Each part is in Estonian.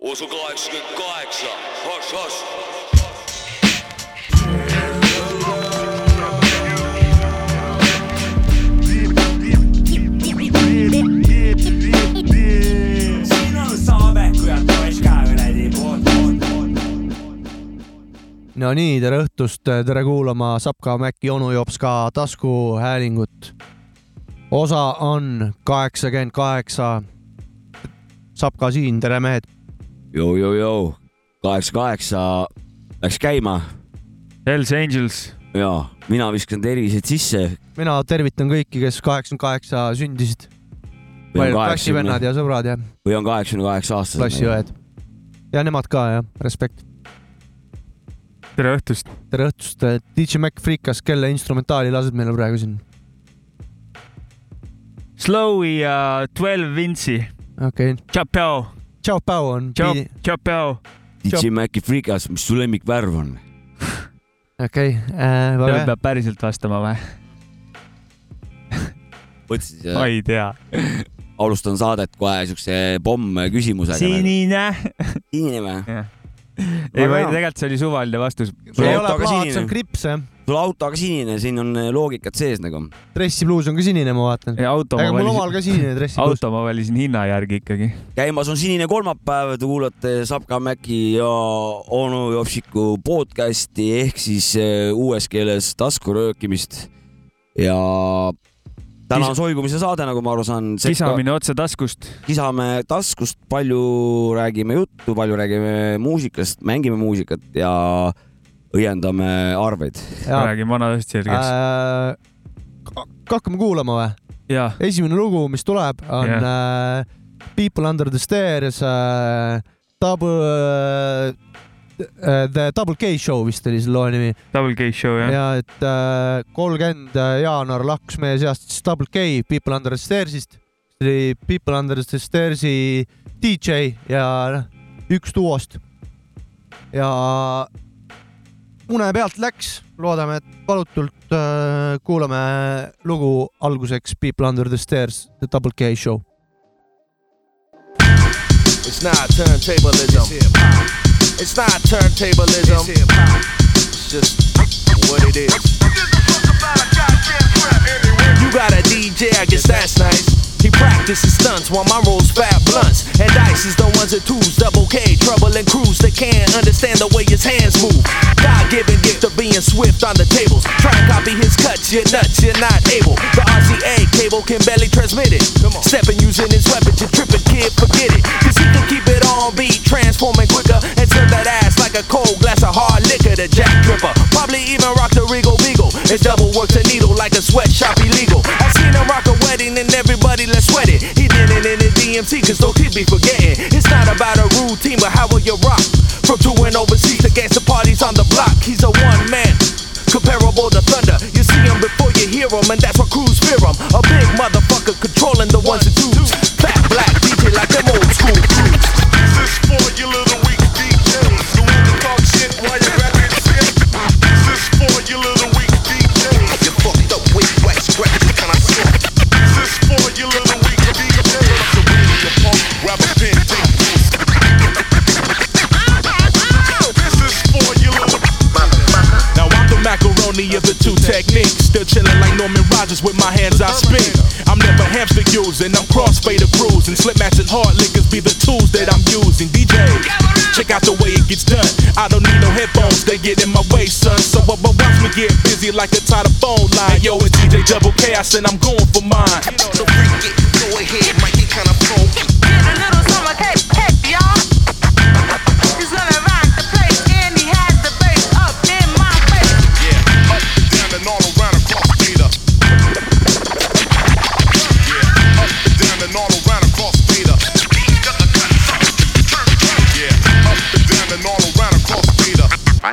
Osu kaheksakümmend kaheksa, poolt. no nii, tere õhtust, tere kuulama Sapka Mäkki onu jops ka taskuhäälingut. osa on kaheksakümmend kaheksa. Sapka siin, tere mehed. Jou-jou-jou, kaheksa, kaheksa läks käima Hells Angels, ja mina viskan tervised sisse. mina tervitan kõiki, kes kaheksakümmend kaheksa sündisid. klassivennad ja sõbrad ja või on kaheksakümne kaheksa aastased. klassiõed. ja nemad ka jah, respekt. tere õhtust. tere õhtust, DJ Mac Freekas, kelle instrumentaali lased meile praegu siin? Slowy ja Twelve Vince'i. okei okay., Tšapjau, Ciao Pau on. okei tšapjau. DJ Maci Freekas, mis su lemmikvärv on? okay., äh, peab päriselt vastama või? mõtlesin, ma ei tea. alustan saadet kohe siukse pomm-küsimusega. sinine. sinine või? ei, hea. tegelikult see oli suvaline vastus. sul ei auto ole plaat, see sinine on. krips jah. sul auto ka sinine, siin on loogikat sees nagu. dressipluus on ka sinine, ma vaatan. ma aga mul omal ka sinine dressipluus. auto ma valisin hinna järgi ikkagi. käimas on sinine kolmapäev, te kuulate Sapka Mäki ja onu Jopsiku podcasti ehk siis eh, uues keeles taskuröökimist. ja täna on soigumise saade, nagu ma aru saan. kisamine otse taskust. kisame taskust, palju räägime juttu, palju räägime muusikast, mängime muusikat ja õiendame arveid. räägin vanadest selgeks. äh,. hakkame kuulama või? esimene lugu, mis tuleb, on yeah. äh, People Under the Stairs äh,, Double äh,, The Double K Show vist oli selle loo nimi Double K show jah. ja et kolmkümmend jaanuar lahkus meie seast siis Double K People Under the Stairsist. see oli People Under the Stairsi DJ ja noh, üks duost. ja une pealt läks, loodame, et valutult äh, kuulame lugu alguseks People Under the Stairs, The Double K Show. It's not turntablism. It's not turntablism. It's just what it is. You got a DJ, I guess that's nice. He practices stunts while my rolls fat blunts. And dice is the ones and twos, double K, trouble and cruise. They can't understand the way his hands move. God given gift of being swift on the tables. Try and copy his cuts, you're nuts, you're not able. The RCA cable can barely transmit it. Stepping using his weapon, you tripping, kid, forget it. Cause he can keep it on beat, transforming quicker. And serve that ass like a cold glass of hard liquor. The jack tripper. Probably even rock the Regal Beagle. It double works a needle like a sweatshop illegal. I seen him rock a wedding and everybody let's sweat it. He did it in the DMT cause no kid be forgetting. It's not about a routine, but how will you rock? From touring overseas to gangster parties on the block. He's a one man. Comparable to thunder, you see him before you hear him, and that's what crews fear him. A big motherfucker controlling the ones and twos. Macaroni of the two techniques. Still chilling like Norman Rogers with my hands I spin. I'm never hamster using, I'm crossfader cruising. Slip matching hard liquors be the tools that I'm using. DJ, check out the way it gets done. I don't need no headphones, they get in my way, son. So but, but watch me get busy like a tied phone line. Yo, it's DJ Double K, I said I'm going for mine. So freak it, go ahead, might get kinda funky. Get a little summer cake,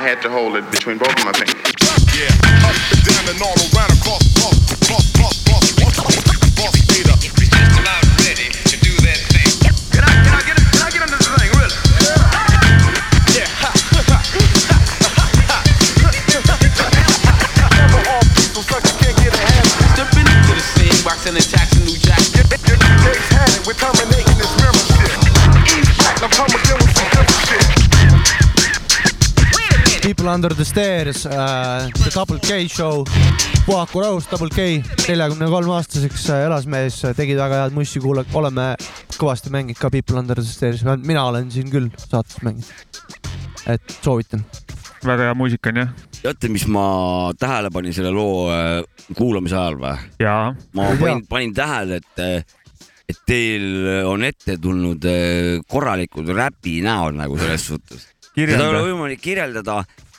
had to hold it between both of my fingers. Yeah, People Under the Stairs uh,, The Double K Show, Puhaku rahus, Double K, neljakümne kolme aastaseks äh, elas mees, tegi väga head mussi, kuule, oleme kõvasti mänginud ka People Under the Stairs, mina olen siin küll saates mänginud. et soovitan. väga hea muusika on jah. teate, mis ma tähele panin selle loo äh, kuulamise ajal või? ma panin, panin tähele, et, et teil on ette tulnud äh, korralikud räpi näod nagu selles suhtes. seda ei ole võimalik kirjeldada,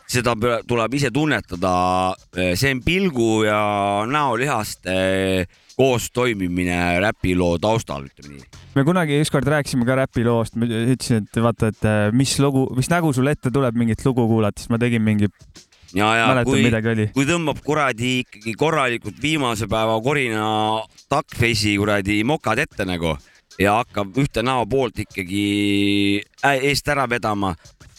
seda tuleb ise tunnetada. see on pilgu ja näolihaste koostoimimine räpiloo taustal, ütleme nii. me kunagi ükskord rääkisime ka räpiloost, ma ütlesin, et vaata, et äh, mis lugu, mis nägu sul ette tuleb mingit lugu kuulata, siis ma tegin mingi, ja, ja kui, kui tõmbab kuradi ikkagi korralikult viimase päeva korina duckface'i kuradi mokad ette nagu ja hakkab ühte näo poolt ikkagi eest ära vedama,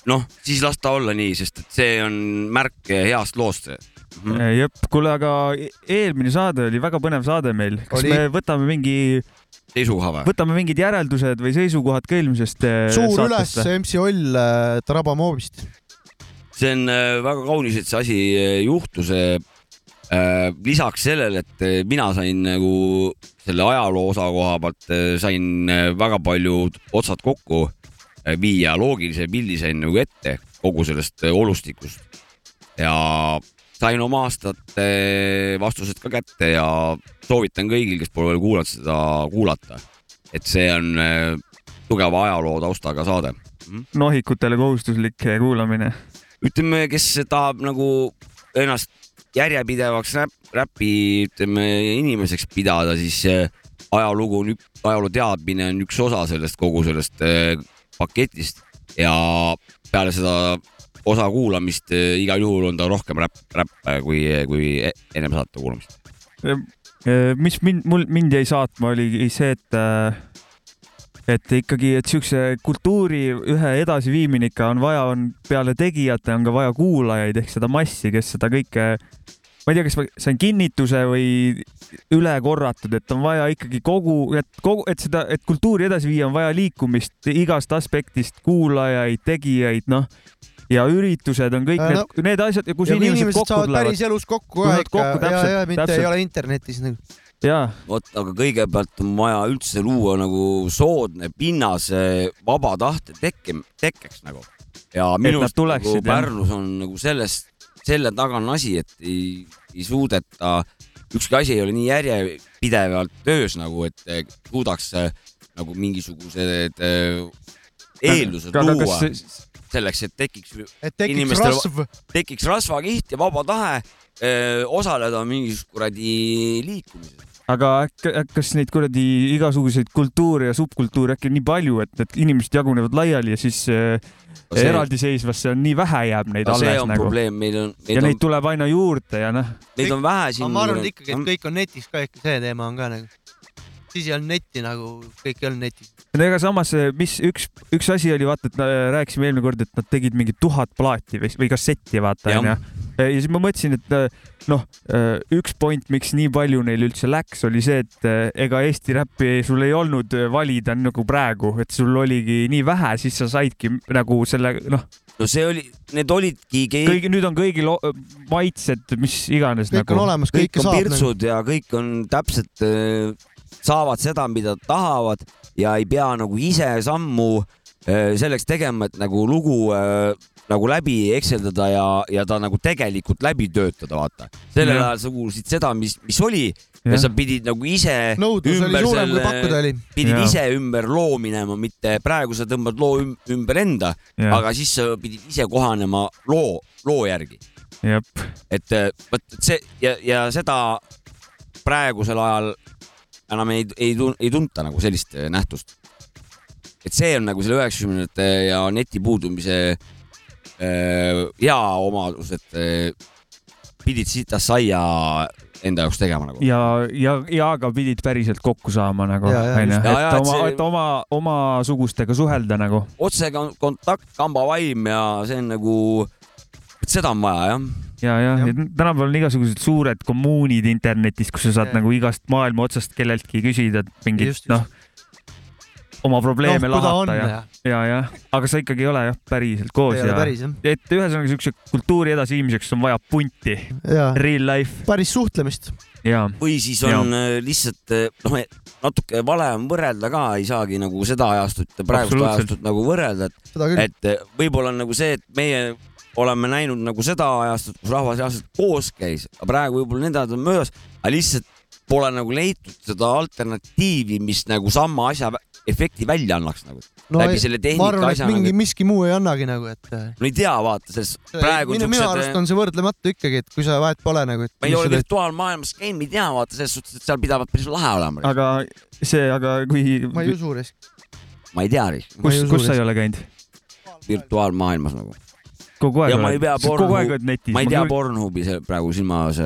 noh, siis las ta olla nii, sest et see on märk heast loost. jep, kuule, aga e- eelmine saade oli väga põnev saade meil. kas Oli. me võtame mingi, seisukoha või? võtame mingid järeldused või seisukohad ka eelmisest äh, suur üles? MC Oll äh, Traba moobist. see on väga kaunis, et see asi juhtus. lisaks sellele, et mina sain nagu selle ajaloo osa koha pealt sain väga palju otsad kokku viia, loogilise pildi sain nagu ette kogu sellest äh, olustikust ja sain oma aastate vastused ka kätte ja soovitan kõigil, kes pole veel kuulanud seda, kuulata. et see on äh, tugeva ajaloo taustaga saade nohikutele kohustuslik kuulamine. ütleme, kes tahab nagu ennast järjepidevaks räp, räpi, ütleme inimeseks pidada, siis äh, ajalugu on, ajaloo teadmine on üks osa sellest kogu sellest äh, paketist ja peale seda osa kuulamist äh, igal juhul on ta rohkem räpp, räpp kui, kui e- ennem saate kuulamist. mis mind, mul, mind jäi saatma, oli see, et et ikkagi, et siukse kultuuri ühe edasiviimine ikka on vaja, on peale tegijate on ka vaja kuulajaid ehk seda massi, kes seda kõike, ma ei tea, kas ma sain kinnituse või üle korratud, et on vaja ikkagi kogu, et kogu, et seda, et kultuuri edasi viia, on vaja liikumist igast aspektist, kuulajaid, tegijaid, noh ja üritused on kõik Äh, need no-, need asjad, kus inimesed inimesed kokku tulevad päris. elus kokku ka ikka kokku, ja, ja mitte täpselt. ei ole internetis nagu. vot, aga kõigepealt on vaja üldse luua nagu soodne pinnas eh, vaba tahte tekke, tekkeks nagu. ja minu arust nagu. Pärnus on nagu sellest, selle taga on asi, et ei, ei suudeta, ükski asi ei ole nii järjepidevalt töös nagu, et eh, suudaks eh, nagu mingisugused eh, eeldused aga luua kas selleks, et tekiks, et tekiks Inimestel- rasv. tekiks rasvakiht ja vaba tahe öö, osaleda mingis kuradi liikumises. Aga äkki, kas neid kuradi igasuguseid kultuure ja subkultuure äkki on nii palju, et need inimesed jagunevad laiali ja siis äh, see- eraldiseisvasse on nii vähe jääb neid no see alles on nagu probleem, meil on, ja meil neid on, tuleb aina juurde ja noh, meid on vähe aga siin. ma arvan ikkagi, et kõik on netis ka ikka see teema on ka nagu. siis ei olnud netti nagu, kõik ei olnud netis. ega samas, mis üks, üks asi oli vaata, et rääkisime eelmine kord, et nad tegid mingi tuhat plaati või, või kassetti vaata onju. Ja siis ma mõtlesin, et äh, noh, üks point, miks nii palju neil üldse läks, oli see, et äh, ega Eesti räppi sul ei olnud äh, valida nagu praegu, et sul oligi nii vähe, siis sa saidki nagu selle noh, no see oli, need olidki keegi, kõigi, nüüd on kõigil maitsed, mis iganes kõik nagu. on. olemas, kõik kõike on saab pirtsud ja kõik on täpselt, saavad seda, mida tahavad ja ei pea nagu ise sammu selleks tegema, et nagu lugu nagu läbi ekseldada ja, ja ta nagu tegelikult läbi töötada, vaata. sellel Jah. ajal sa kuulsid seda, mis, mis oli ja Jah. sa pidid nagu ise nõudlus oli ümber suurem kui selle- pakkuda oli. pidid Jaa. ise ümber loo minema, mitte praegu sa tõmbad loo üm- ümber enda, aga siis sa pidid ise kohanema loo, loo järgi. jep, et äh, vot see ja, ja seda praegusel ajal enam ei, ei, ei tunta nagu sellist äh, nähtust. et see on nagu selle üheksakümnendate ja neti puudumise äh, hea omadus, et äh, pidid sitast saia enda jaoks tegema nagu. ja, ja, ja ka pidid päriselt kokku saama nagu, Ja, ja, onju. Ja, ja, et et oma see-, et oma, omasugustega suhelda nagu. otse kon- kontakt, kamba vaim ja see on nagu, et seda on vaja jah. ja, ja, ja tänapäeval on igasugused suured kommuunid internetis, kus sa saad Ja. nagu igast maailma otsast kelleltki küsida mingit noh, oma probleeme on, lahata ja, ja, ja, aga sa ikkagi ei ole jah päriselt koos ei ja jah. et ühesõnaga siukse kultuuri edasiviimiseks on vaja punti, real life. Päris suhtlemist. ja või siis on äh, lihtsalt äh, noh, natuke vale on võrrelda ka, ei saagi nagu seda ajastut ja praegust ajastut nagu võrrelda, et et äh, võib-olla on nagu see, et meie oleme näinud nagu seda ajastut, kus rahvas reaalselt koos käis, aga praegu võib-olla need ajad on möödas, aga lihtsalt pole nagu leitud seda alternatiivi, mis nagu sama asja efekti välja annaks nagu no läbi ei- selle ma tehnika arvan, asja mingi nagu, miski muu ei annagi nagu, et. no ei tea, vaata, sest praegu minu, minu arust on see võrdlematu ikkagi, et kui sa vahet pole nagu, et. ma ei ole virtuaalmaailmas käinud, ei tea, vaata selles suhtes, et seal pidavat päris lahe olema. aga see, aga kui, ma ei usu risk. ma ei tea, ma ei kus, kus sa ei risk. ole käinud? virtuaalmaailmas nagu. kogu aeg ma pea kogu aeg oled, netis. ma ei tea Pornhubi praegu silmas,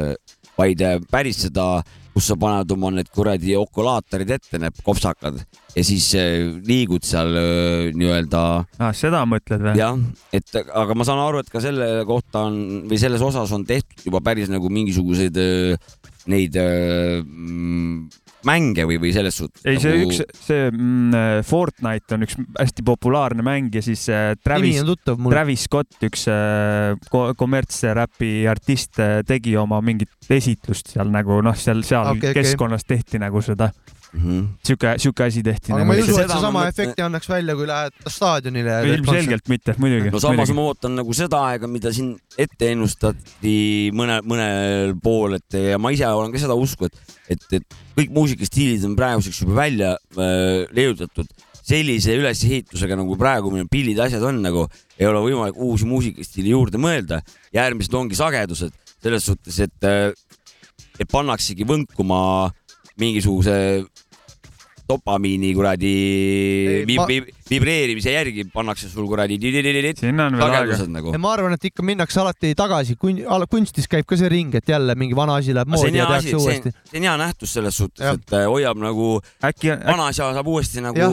vaid äh, päris seda, kus sa paned oma need kuradi okulaatorid ette, need kopsakad ja siis äh, liigud seal äh, nii-öelda ah,. seda mõtled või? jah, et aga ma saan aru, et ka selle kohta on või selles osas on tehtud juba päris nagu mingisuguseid äh, neid mm, mänge või, või selles suhtes. ei, see nagu... üks, see mm, Fortnite on üks hästi populaarne mäng ja siis äh, Travis. Travis Scott, üks äh, ko- kommertsräpi artist, tegi oma mingit esitlust seal nagu noh, seal, seal okay, keskkonnas tehti nagu seda. sihuke, sihuke asi tehti aga ma ei usu, et seda see sama ma mõtlen- efekti annaks välja, kui lähed staadionile ja. ilmselgelt mitte, muidugi. no samas ma ootan nagu seda aega, mida siin ette ennustati mõne, mõnel pool, et ja ma ise olen ka seda usku, et, et, et kõik muusikastiilid on praeguseks juba välja äh, leiutatud sellise ülesehitusega nagu praegu meil pillid ja asjad on nagu, ei ole võimalik uusi muusikastiili juurde mõelda. järgmised ongi sagedused selles suhtes, et, et pannaksegi võnkuma mingisuguse dopamiini kuradi Ei, vibreerimise järgi pannakse sul kuradi sagedused nagu. ma arvan, et ikka minnakse alati tagasi, kunstis käib ka see ring, et jälle mingi vana asi läheb see on moodi ja tehakse see uuesti see on hea nähtus selles suhtes, et äh, hoiab nagu äkki, vana asja saab uuesti nagu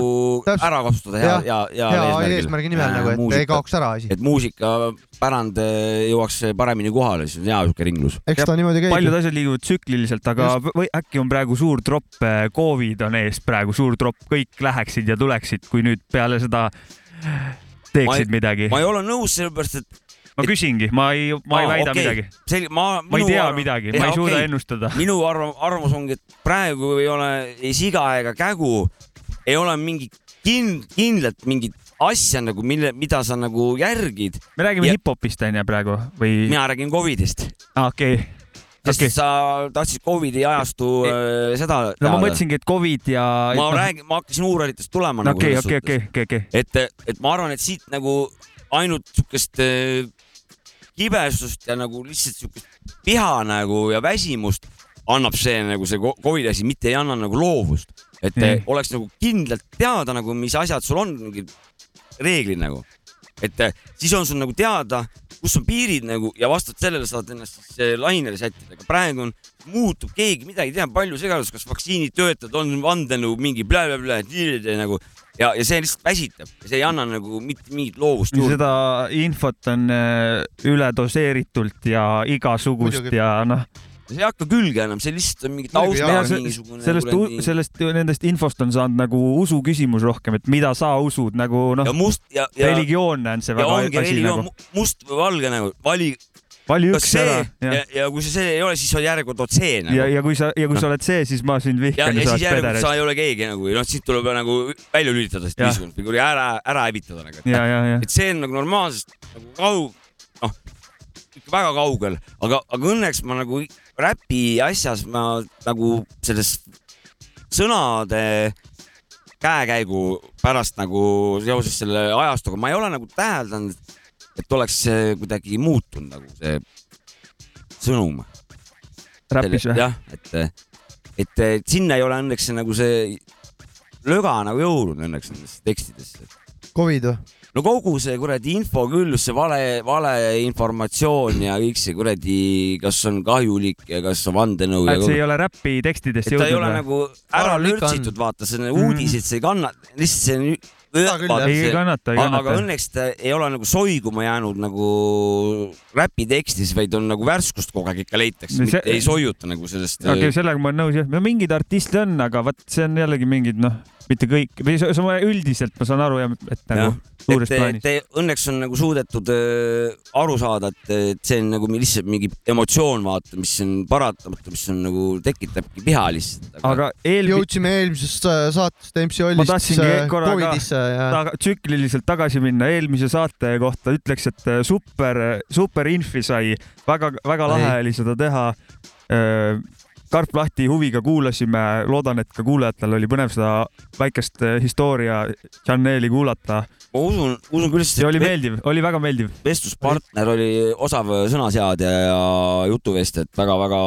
täpselt. ära kasutada hea, hea, hea heal eesmärgi nimel Äh, nagu, et ei muusika- kaoks ära asi. et muusikapärand äh, jõuaks paremini kohale, siis on hea siuke ringlus. eks ta niimoodi käib paljud. asjad liiguvad tsükliliselt, aga või äkki on praegu suur tropp, Covid on ees praegu suur tropp, kõik läheksid ja tuleksid, kui nüüd peale seda teeksid Ma midagi. ma ei ole nõus, sellepärast et ma küsingi, ma ei, ma ei Aa, väida okei. midagi. see, ma, ma ei tea midagi, ma ei suuda ennustada. minu arv-, arvamus ongi, et praegu ei ole ei siga ega kägu, ei ole mingit kind-, kindlat mingit asja nagu, mille, mida sa nagu järgid. me räägime Ja- hip-hopist onju praegu või? mina räägin Covidist, okei, sest okei okay.. Sa tahtsid Covidi ajastu äh, seda no ma mõtlesingi, et Covid ja. ma räägin, ma hakkasin uurijatest tulema no nagu okei, okei, okei, okei, okei. et, et ma arvan, et siit nagu ainult siukest äh, kibesust ja nagu lihtsalt siukest viha nagu ja väsimust annab see nagu see co- Covidi asi, mitte ei anna nagu loovust, et mm. oleks nagu kindlalt teada nagu, mis asjad sul on, mingid reeglid nagu, et äh, siis on sul nagu teada, kus on piirid nagu ja vastavalt sellele saad ennast siis äh, lainele sättida, aga praegu on, muutub keegi midagi ei tea, palju segadust, kas vaktsiinitöötajad on vandenõu mingi blä-blä-blä nagu ja, ja see lihtsalt väsitab, see ei anna nagu mitte mingit loovust juurde. seda infot on äh, üledoseeritult ja igasugust Muidugi. ja noh, see ei hakka külge enam, see lihtsalt on mingi taust ja see- mingisugune. sellest, sellest, nendest infost on saanud nagu usu küsimus rohkem, et mida sa usud nagu noh, religioonne on see väga asi religioon nagu. mu- must või valge nagu, vali vali üks see ära ja, ja, ja kui see see ei ole, siis on järjekord oot see nagu ja, ja kui sa, ja kui sa oled see, siis ma sind vihkan ja ja sa siis oled peder sa. ei ole keegi nagu, noh, siit tuleb nagu välja lülitada ühiskond või kuidagi ära, ära hävitada nagu. et see on nagu normaalsest nagu kaug-, noh, ikka väga kaugel, aga, aga õnneks ma nagu räpi asjas ma nagu selles sõnade käekäigu pärast nagu seoses selle ajastuga, ma ei ole nagu täheldanud, et oleks kuidagi muutunud nagu see sõnum. räpis või? jah, et, et, et sinna ei ole õnneks nagu see löga nagu jõudnud õnneks nendesse tekstidesse. Covid või? No kogu see kuradi infoküllus, see vale, valeinformatsioon ja kõik see kuradi, kas on kahjulik ja kas on vandenõu et see ei ole räpi tekstidest et ta ei jõudnud ole nagu ära lörtsitud, vaata, see on Mhm. uudised, see ei kanna, lihtsalt see on küll, ei kannata, ei aga kannata. õnneks ta ei ole nagu soiguma jäänud nagu räpi tekstis, vaid on nagu värskust kogu aeg ikka leitakse, No mitte see- ei soiuta nagu sellest okei okay,, sellega ma olen nõus jah, no mingeid artiste on, aga vot see on jällegi mingid noh, mitte kõik või üldiselt ma saan aru jah, et nagu suures et, plaanis. õnneks on nagu suudetud äh, aru saada, et, et see on nagu lihtsalt mingi emotsioon, vaata, mis on paratamatu, mis on nagu tekitabki viha lihtsalt. aga eel-, jõudsime eelmisest äh, saatest MC ma Ollist tahtsingi äh, korra ka Covidisse ja taga, tsükliliselt tagasi minna eelmise saate kohta, ütleks, et äh, super, super infi sai, väga, väga lahe oli seda teha. Karp lahti huviga kuulasime, loodan, et ka kuulajatel oli põnev seda väikest äh, historia Janeli kuulata. ma usun, usun küll, see oli meeldiv, oli väga meeldiv. vestluspartner oli osav sõnaseadja ja jutuvestja, et väga-väga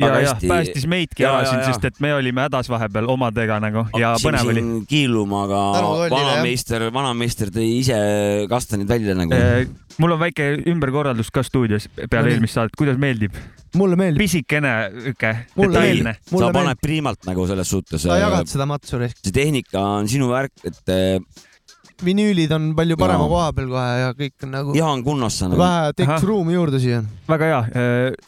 ja, väga ja hästi. päästis meidki ära siin, sest et me olime hädas vahepeal omadega nagu ja põnev oli. kiiluma, aga jah. vanameister, vanameister tõi ise kastanid välja nagu. mul on väike ümberkorraldus ka stuudios peale eelmist saadet, kuidas meeldib? Mulle meeldib. pisikene, sihuke detailne. sa paned meeldib. priimalt nagu selles suhtes. sa jagad seda matsu risk. see tehnika on sinu värk, et äh, vinüülid on palju parema Jaa. koha peal kohe ja kõik on nagu. Jaan Kunnasse nagu. vähe teeks ruumi juurde siia. väga hea,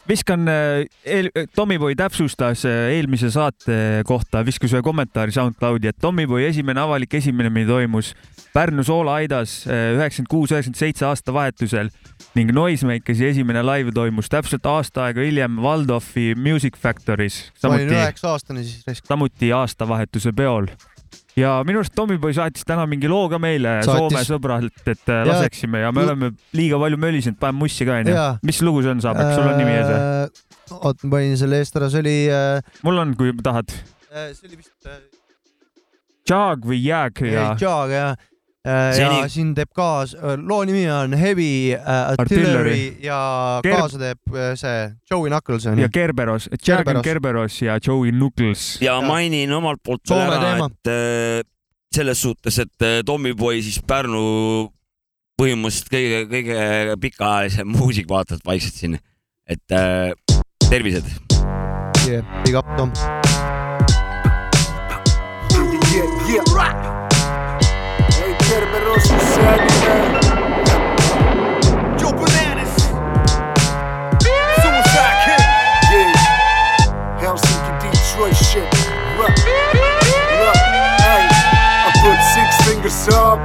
viskan, eel, Tommyboy täpsustas äh, eelmise saate kohta, viskas ühe kommentaari SoundCloudi, et Tommyboy esimene avalik esinemine toimus Pärnu Soolaaidas äh, üheksakümmend kuus, üheksakümmend seitse aastavahetusel ning Noisemakeri esimene live toimus täpselt aasta aega hiljem Waldorfi Music Factory's, ma olin samuti, üheksa aastane siis samuti aastavahetuse peol. ja minu arust Tommyboy saatis täna mingi loo ka meile Saatis. Soome sõbralt, et äh, Ja- laseksime ja me oleme liiga palju mölisenud, paneme mussi ka onju mis lugu see on, Saabek, sul on nimi ees või? või? oot, ma panin selle eest ära, see oli äh,, mul on, kui tahad. see oli vist äh, Jag või Jääg ja Jog jah. Ja Seni- siin teeb kaas, loo nimi on Heavy äh, Artillery ja Ker- kaasa teeb äh, see Joey Knuckles on ja ju. Kerberos, Jag on Kerberos. Kerberos ja Joey Knuckles. ja Ja. mainin omalt poolt veel ära et äh, selles suhtes, et äh, Tommyboy siis Pärnu põhimõtteliselt kõige, kõige pikaajalisem muusik, vaatad vaikselt siin, et äh, tervised. Yeah, big up Tom. Yeah, yeah. Hey, Is Joe Bananas. Suicide King. Yeah. Helsinki, Detroit shit. Hey. I put six fingers up.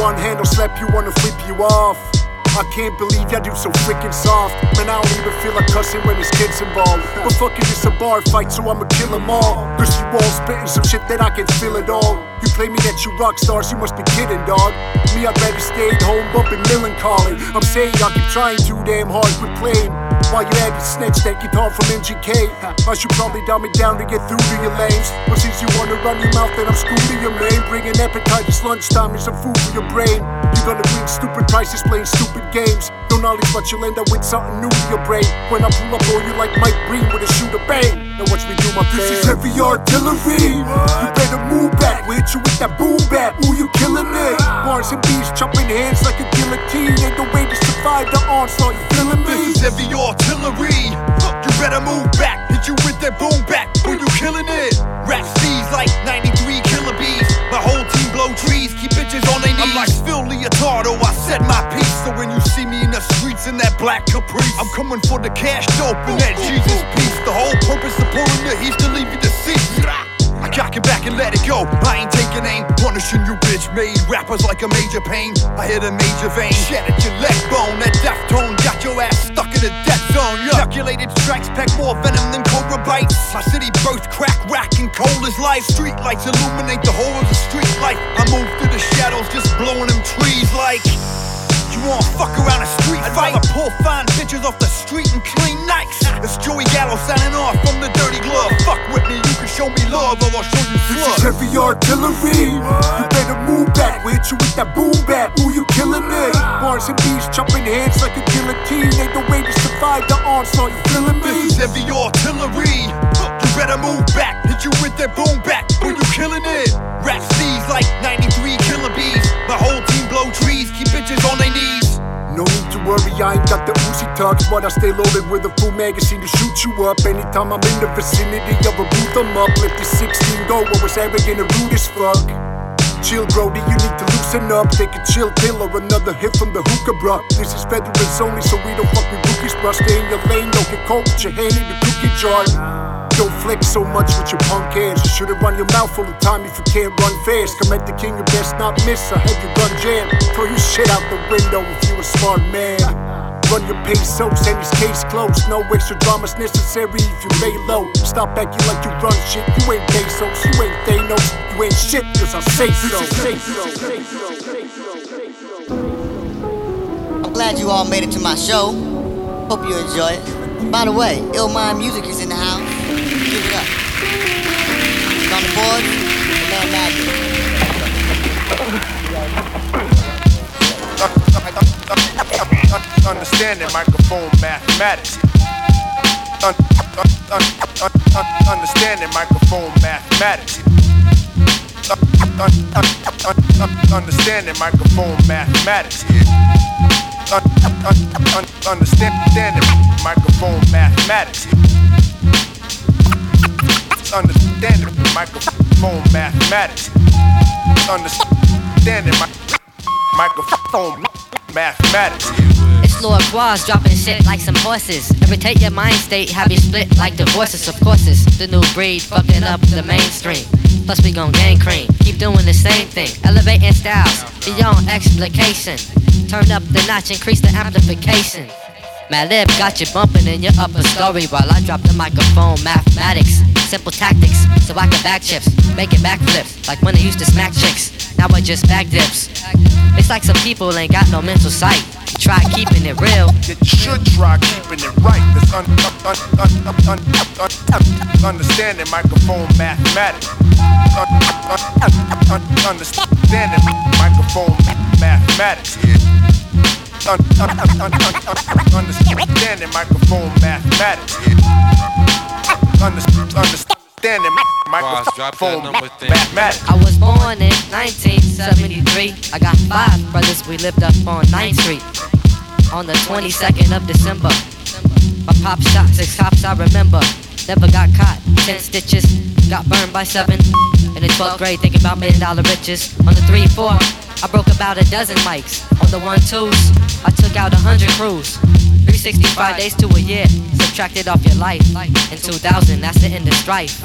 One hand will slap you, one will flip you off. I can't believe y'all do so freaking soft. Man, I don't even feel like cussing when there's kids involved. But fuck it, it's a bar fight, so I'ma kill them all. Cause you all spitting some shit that I can feel at all. You claim me that you rock stars, you must be kidding, dog. Me, I'd rather stay at home bumping melancholy. I'm saying y'all keep trying too damn hard with playing. While you had to snatch that guitar from MGK, I should probably dumb me down to get through to your lames. But since you wanna run your mouth, then I'm screwed to your name. Bringing appetite, it's lunchtime is some food for your brain. You're gonna win stupid prizes playing stupid games. No knowledge, but you'll end up with something new in your brain. When I pull up on you like Mike Breen with a shooter bang. Now watch me do my thing. This is heavy artillery. You better move back. We hit you with that boom bap. Ooh, you killing it. Ah. Bars and beats chopping hands like a guillotine. Ain't no way to survive the onslaught. You feeling me? This is heavy artillery. You better move back. Hit you with that boom back when you killing it. Rap C's like 93 My whole team blow trees, keep bitches on their knees. I'm like Phil Leotardo, I said my piece. So when you see me in the streets in that black caprice, I'm coming for the cash dope and that Jesus piece. The whole purpose of pulling the heat to leave you deceased. I cock it back and let it go. I ain't taking aim, punishing you, bitch. Made rappers like a major pain. I hit a major vein, at your leg bone. That death tone got your ass stuck in a death zone. Yo. Calculated strikes pack more venom than cobra bites. My city birth crack, rack, and cold as life. Street lights illuminate the whole of the street life. I move through the shadows, just blowing them trees like. You wanna fuck around a street fight? I'd pull fine bitches off the street and clean nights. It's Joey Gallo signing off from the dirty glove. Fuck with me, you can show me love or I'll show you This slug. is heavy artillery. You better move back. We hit you with that boom bap. Ooh, you killing it. Ah. Bars and bees chopping hands like a guillotine. Ain't no way to survive the onslaught. You feeling me? This is heavy artillery. You better move back. Hit you with that boom back when you killing it. Rap C's like 93 killer bees. My whole bitches on their knees. No need to worry, I ain't got the Uzi tucks, but I stay loaded with a full magazine to shoot you up. Anytime I'm in the vicinity of a booth, I'm up. Let the 16 go, I was arrogant and rude as fuck. Chill, Brody, you need to loosen up. Take a chill pill or another hit from the hookah, bruh. This is veterans only, so we don't fuck with rookies, bruh. Stay in your lane, don't get caught with your hand in the cookie jar. Don't flex so much with your punk ass. You shouldn't run your mouth all the time if you can't run fast. Come at the king, you best not miss. I have your gun jam. Throw your shit out the window if you a smart man. Run your pesos and this case closed. No extra dramas necessary if you lay low. Stop acting like you run shit. You ain't Bezos, you ain't Thanos, you ain't shit, cause I say so. I'm glad you all made it to my show. Hope you enjoy it. By the way, Ill Mind Music is in the house. Give it up. On the board, the man Magic. Understanding microphone mathematics. Un- un- un- un- un- Understanding microphone mathematics. Un- un- un- un- un- Understanding microphone mathematics. Un- un- un- Understanding microphone mathematics. Understanding microphone mathematics. Understanding my microphone mathematics. It's Lord Quaz dropping shit like some horses. Irritate your mind state, have you split like divorces. Of course, it's the new breed fucking up the mainstream. Plus, we gon' gang cream, Keep doing the same thing. Elevating styles beyond explication. Turn up the notch, increase the amplification. My lip got you bumping in your upper story while I drop the microphone. Mathematics, simple tactics, so I can back chips, making backflips like when I used to smack chicks. Now I just back dips. It's like some people ain't got no mental sight. Try keeping it real. You should try keeping it right. That's un- un- un- understanding microphone mathematics. understanding microphone mathematics. Yeah. Understanding microphone mathematics. Under- Understanding microphone mathematics. I was born in 1973. I got five brothers, we lived up on 9th Street. On the 22nd of December. My pop shot six cops, I remember. Never got caught, 10 stitches. Got burned by seven. In the 12th grade, thinking about million dollar riches. On the 3 4, I broke about a dozen mics. On the 1 2s, I took out a 100 crews. 365 days to a year, subtracted off your life. In 2000, that's the end of strife.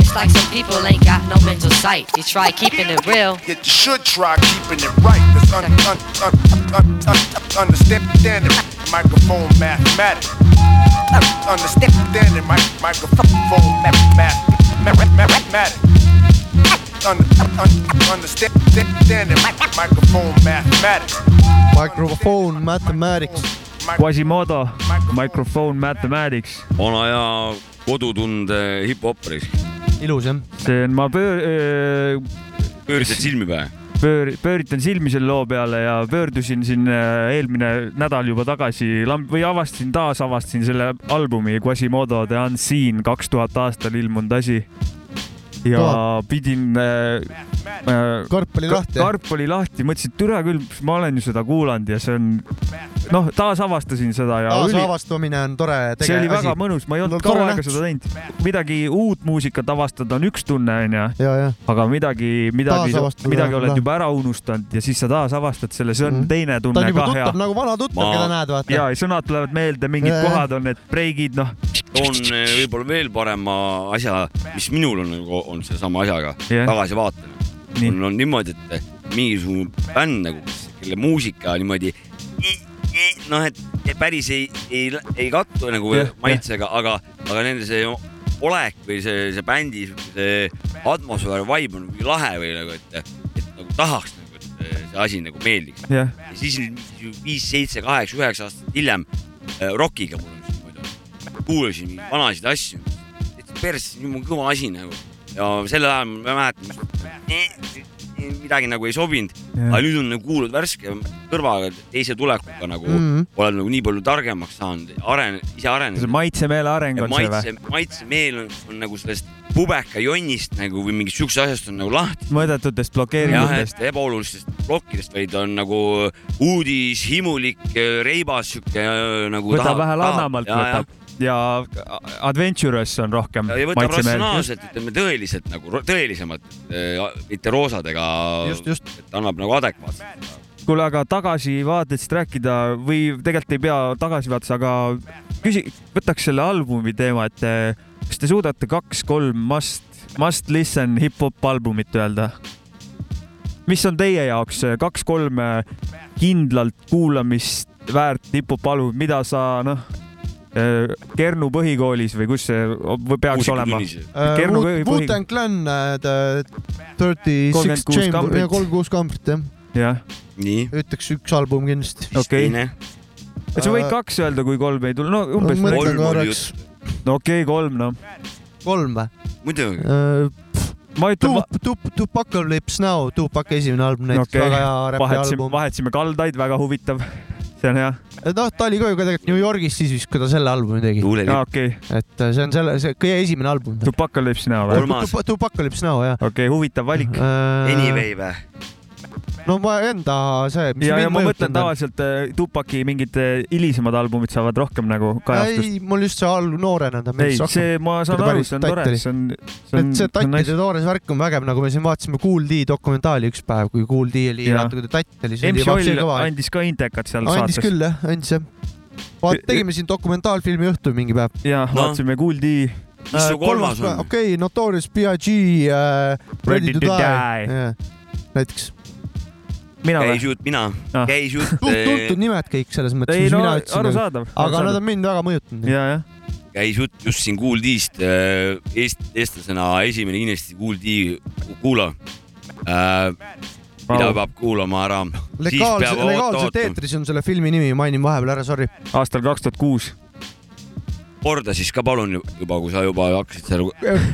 It's like some people ain't got no mental sight. You try keeping it real. Yet you should try keeping it right. That's un- un- un- un- un- understanding microphone mathematics. Understanding my microphone mathematic. Understanding microphone mathematics. Microphone mathematics. Quasimodo, Microphone Mathematics. vana hea kodutunde hip-hop risk. ilus jah? see on, ma pöör- äh,. pöörasid silmi pähe? pöör-, pööritan silmi selle loo peale ja pöördusin siin äh, eelmine nädal juba tagasi või avastasin, taasavastasin selle albumi Quasimodo The Unseen kaks tuhat aastal ilmunud asi. ja Kõva. pidin äh,. äh, karp oli lahti. karp oli lahti, mõtlesin, et türa küll, ma olen ju seda kuulanud ja see on noh, taasavastasin seda ja oli, taasavastamine on tore see tege- oli asi. väga mõnus, ma ei olnud No kaua aega seda teinud. midagi uut muusikat avastada on üks tunne, onju. ja, ja. aga midagi, midagi, midagi on oled juba ära unustanud ja siis sa taasavastad selle, see on mm. teine ta tunne on juba ka hea tuttav. nagu vana tuttav, Ma- keda näed, vaata. ja, ja sõnad tulevad meelde, mingid Ja, kohad on need breigid, noh. toon eh, võib-olla veel parema asja, mis minul on nagu, on sellesama asjaga Jah. tagasivaatamine. Mul on niimoodi, et mingisugune bänd nagu, kelle muusika niimoodi noh, et päris ei, ei, ei kattu nagu Jah, maitsega, aga, aga nende see olek või see, see bändi see atmosfäär, vibe on nagu lahe või nagu, et, et nagu tahaks nagu, et see asi nagu meeldiks. jah, ja siis nüüd viis, seitse, kaheksa, üheksa aastat hiljem äh, rokiga mul on niimoodi, kuulasin vanasid asju, persse, nii kõva asi nagu. Ja sel ajal ma mäletan, midagi nagu ei sobinud, aga nüüd on nagu kuulnud värske kõrvaga teise tulekuga nagu mm. -hmm. olen nagu nii palju targemaks saanud, aren-, ise arenenud. maitsemeele areng on see või?, maitsemeel on, on nagu sellest pubeka jonnist nagu või mingist siuksest asjast on nagu lahti mõõdetutest blokeeringutest. ebaolulistest plokkidest, vaid on nagu uudis, himulik, reibas sihuke äh, nagu. võtab vähe lannamalt, võtab ja Adventurous on rohkem ja, võtab ratsionaalselt, ütleme tõeliselt nagu tõelisemalt, mitte roosadega. Just, just. annab nagu adekvaatselt. kuule, aga tagasivaatest rääkida või tegelikult ei pea tagasivaates, aga küsi, võtaks selle albumi teema, et eh, kas te suudate kaks-kolm must, must listen hip-hop albumit öelda? mis on teie jaoks äh, kaks-kolm äh, kindlalt kuulamist väärt hip-hop albumit, mida sa noh, Kernu põhikoolis või kus see peaks olema? Kernu põhi- põhi- Wu-Tang Clan, The Thirty Six 36 Chamber, kambrit. kolmkümmend kuus kambrit jah. jah, nii, ütleks üks album kindlasti. okei. teine, et sa võid kaks öelda, kui kolm ei tule, no umbes. kolm oli korraks, no okei okay,, kolm noh. kolm või? muidugi, ma ütlen, Tup-, Tup-, Tupacalypse Now, Tupac esimene album näiteks Okei, okay., väga hea räpi album. vahetasime kaldaid, väga huvitav. See on hea. noh, ta oli ka ju ka tegelikult New Yorgis siis vist, kui ta selle albumi tegi. aa, okei. et äh, see on selle, see kõige esimene album. Tupacalypse näo või? Tupacalypse Now jah. okei okay,, huvitav valik. Anyway või? No ma enda see. ja, ja ma mõtlen. tavaliselt äh, Tupaki mingid äh, hilisemad albumid saavad rohkem nagu kajastust. ei, mul just see all noorena ta meeldis rohkem. see, ma saan aru, see on tore, see on, et see. tattide toores värk on vägev, nagu me siin vaatasime Kool D dokumentaali üks päev, kui Kool D oli, ta tatt oli, MC kõva. andis ka intekat seal andis saates. küll jah, andis jah. vaat tegime siin dokumentaalfilmi õhtu mingi päev. ja No. vaatasime Kuuldi. mis su kolmas on? okei, Notorious B.I.G äh,, Ready to Die. näiteks. Mina käis või? jutt mina Ah., käis jutt, tuntud nimed kõik selles mõttes, ei mis no mina ütlesin. arusaadav. aga nad on mind väga mõjutanud. ja, jah. käis jutt just siin Kool D-st, eest-, eestlasena esimene kindlasti Kool D kuula. mida peab kuulama ära. legaalselt, legaalselt eetris on selle filmi nimi, mainin vahepeal ära, sorry. aastal kaks tuhat kuus. korda siis ka palun juba, kui sa juba hakkasid seal.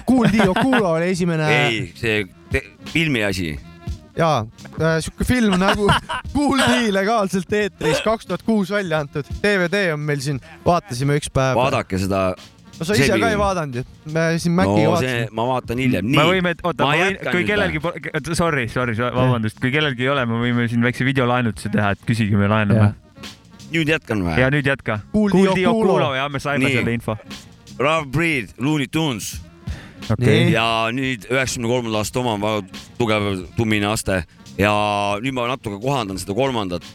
Kool D Okulo oli esimene ei, see filmi asi. jaa, sihuke film nagu Kool D legaalselt eetris, kaks tuhat kuus välja antud. DVD on meil siin, vaatasime üks päev. vaadake seda. no sa ise ka ei vaadanud ju, me siin no Maciga see, vaatasime. ma vaatan hiljem. me võime, oota, kui kellelgi, sorry, sorry, vabandust, kui kellelgi ei ole, me võime siin väikse videolaenutuse teha, et küsige, me laename. nüüd jätkan või? ja nüüd jätka. Kuuldi Okulo. Ja me saime Nii. selle info. Rough Breed, Looney Tunes okei, ja nüüd üheksakümne kolmanda aasta oma on väga tugev tummine aste. Ja nüüd ma natuke kohandan seda kolmandat.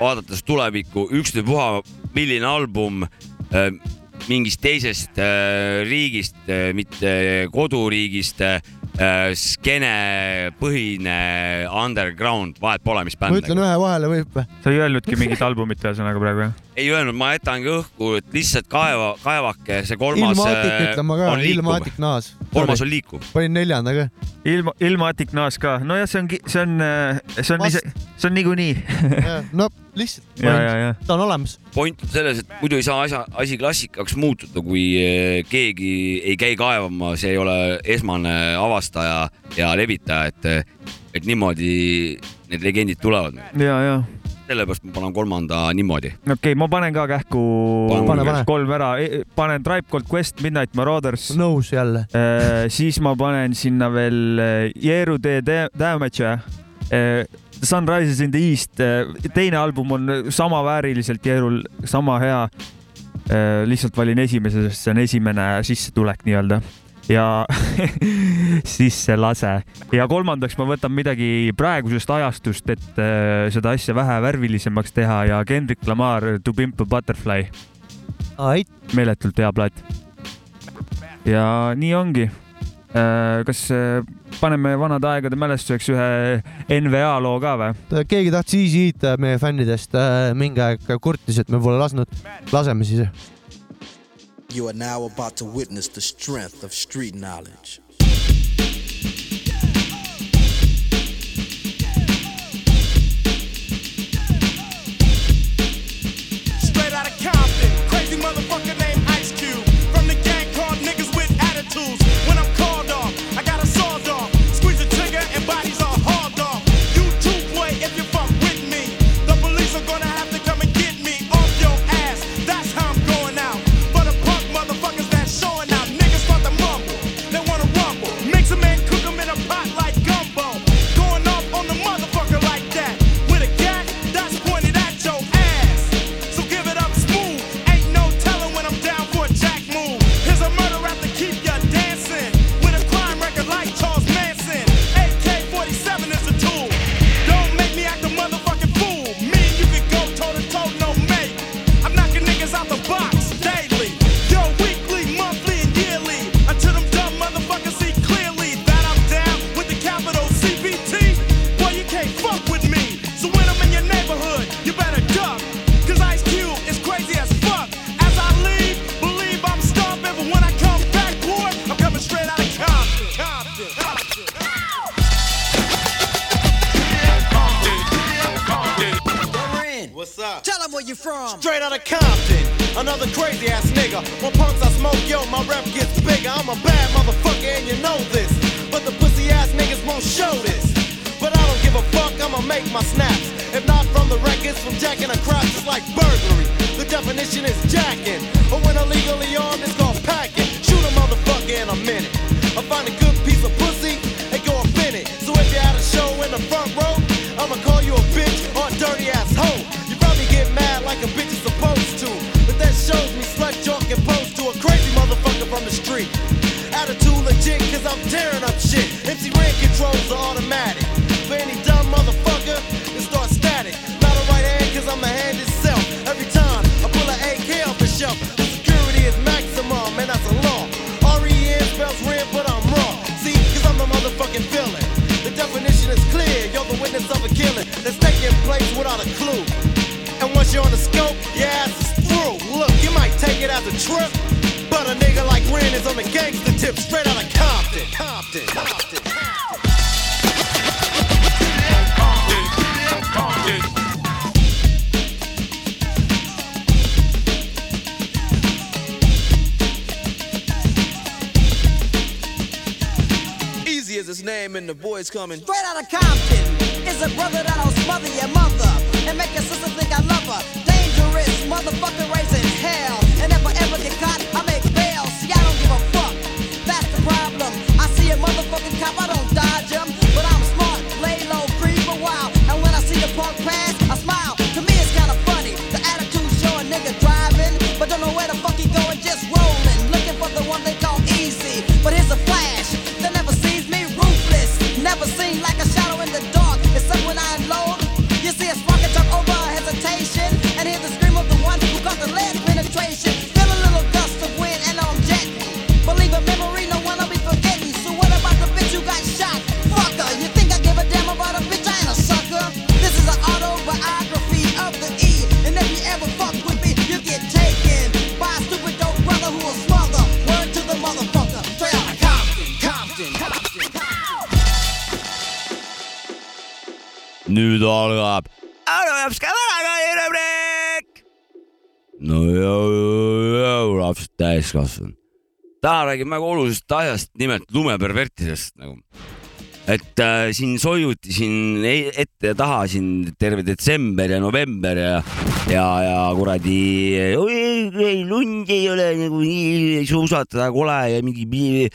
vaadates tulevikku, ükstapuha, milline album äh, mingist teisest äh, riigist, mitte koduriigist, skeene põhine underground, vahet pole, mis ma bänd. ütlen ühe vahele, võib või? sa ei öelnudki mingit albumit ühesõnaga praegu jah? ei öelnud, ma jätangi õhku, et lihtsalt kaeva, kaevake, see kolmas ilmaatik äh, ütlen ma ka ilmaatik naas. kolmas on liikuv. panin neljanda ka. ilma, ilmaatik naas ka, nojah, see on, see on, see on see on niikuinii. no lihtsalt, ja, ja, ja. ta on olemas. point on selles, et muidu ei saa asja, asi klassikaks muutuda, kui eh, keegi ei käi kaevamas, ei ole esmane avastaja ja levitaja, et, et niimoodi need legendid tulevad. ja, ja sellepärast ma panen kolmanda niimoodi. okei okay,, ma panen ka kähku Pane, pane, kolm ära, panen Tribe Called Quest, Midnight Marauders, nõus jälle. siis ma panen sinna veel äh, Jeeru tee Damage, The Sun Rises in the East, teine album on samavääriliselt Jeerul sama hea. lihtsalt valin esimese, sest see on esimene sissetulek nii-öelda ja sisselase ja kolmandaks ma võtan midagi praegusest ajastust, et seda asja vähe värvilisemaks teha ja Kendrick Lamar To Pimp a Butterfly, ait, meeletult hea plaat. ja nii ongi. kas paneme vanade aegade mälestuseks ühe NVA loo ka või? keegi tahtis Easy Eat meie fännidest äh, mingi aeg kurtis, et me pole lasknud, laseme siis. You are now about to witness the strength of street knowledge. Is on the gangster tip, straight out of Compton. Compton. Compton. Easy as his name and the boys coming. Straight out of Compton is a brother that'll smother your mother and make your laps täiskasvanud. täna räägime väga olulisest asjast, nimelt lumepervertidest nagu. et äh, siin soiuti siin e- ette ja taha siin terve detsember ja november ja, ja, ja kuradi, lund ei ole nagu nii suusata väga kole ja mingi.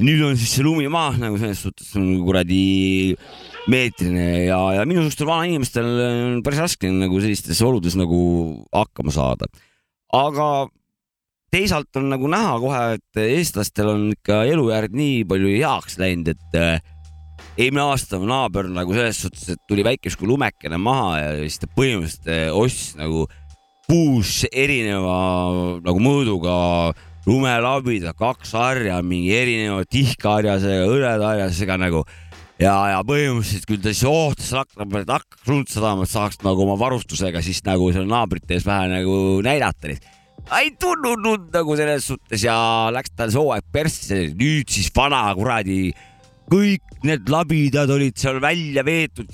nüüd on siis see lumi maas nagu selles suhtes on kuradi meetrine ja, ja minusugustel vanainimestel on päris raske nagu sellistes oludes nagu hakkama saada. aga teisalt on nagu näha kohe, et eestlastel on ikka elujärg nii palju heaks läinud, et äh, eelmine aasta naaber nagu selles suhtes, et tuli väike sihuke lumekene maha ja siis ta põhimõtteliselt äh, ostis nagu kuus erineva nagu mõõduga lumelabida, kaks harja, mingi erineva tihkharjasega, hõredaharjasega nagu ja, ja põhimõtteliselt küll ta siis ootas akna peal, et hakkaks lund sadama, et saaks nagu oma varustusega siis nagu seal naabrite ees vähe nagu näidata neid. Ei tulnud lund nagu selles suhtes ja läks tal see hooaeg persse, nüüd siis vana kuradi, kõik need labidad olid seal välja veetud,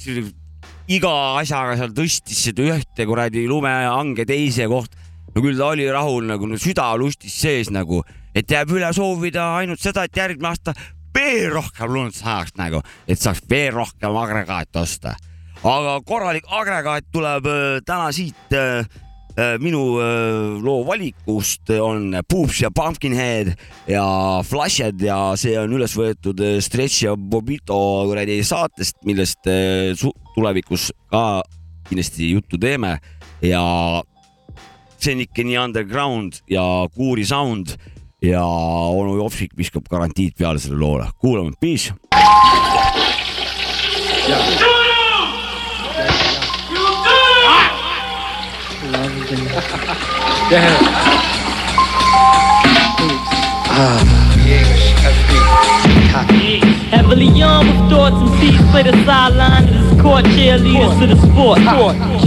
iga asjaga seal tõstis seda ühte kuradi lumehange teise kohta. no küll ta oli rahul nagu no, süda lustis sees nagu, et jääb üle soovida ainult seda, et järgmine aasta veel rohkem lund saaks nagu, et saaks veel rohkem agregaati osta. aga korralik agregaat tuleb äh, täna siit äh, minu äh, loo valikust on Poops ja Pumpkinhead ja Flashed ja see on üles võetud äh, Stretch ja Bobito kuradi saatest, millest äh, tulevikus ka kindlasti juttu teeme ja see on ikka nii underground ja kuuri sound ja onu Jopsik viskab garantiid peale selle loole. kuulame, peace. Heavily armed with thoughts and seats play the sideline of this court cheerleaders to the sport.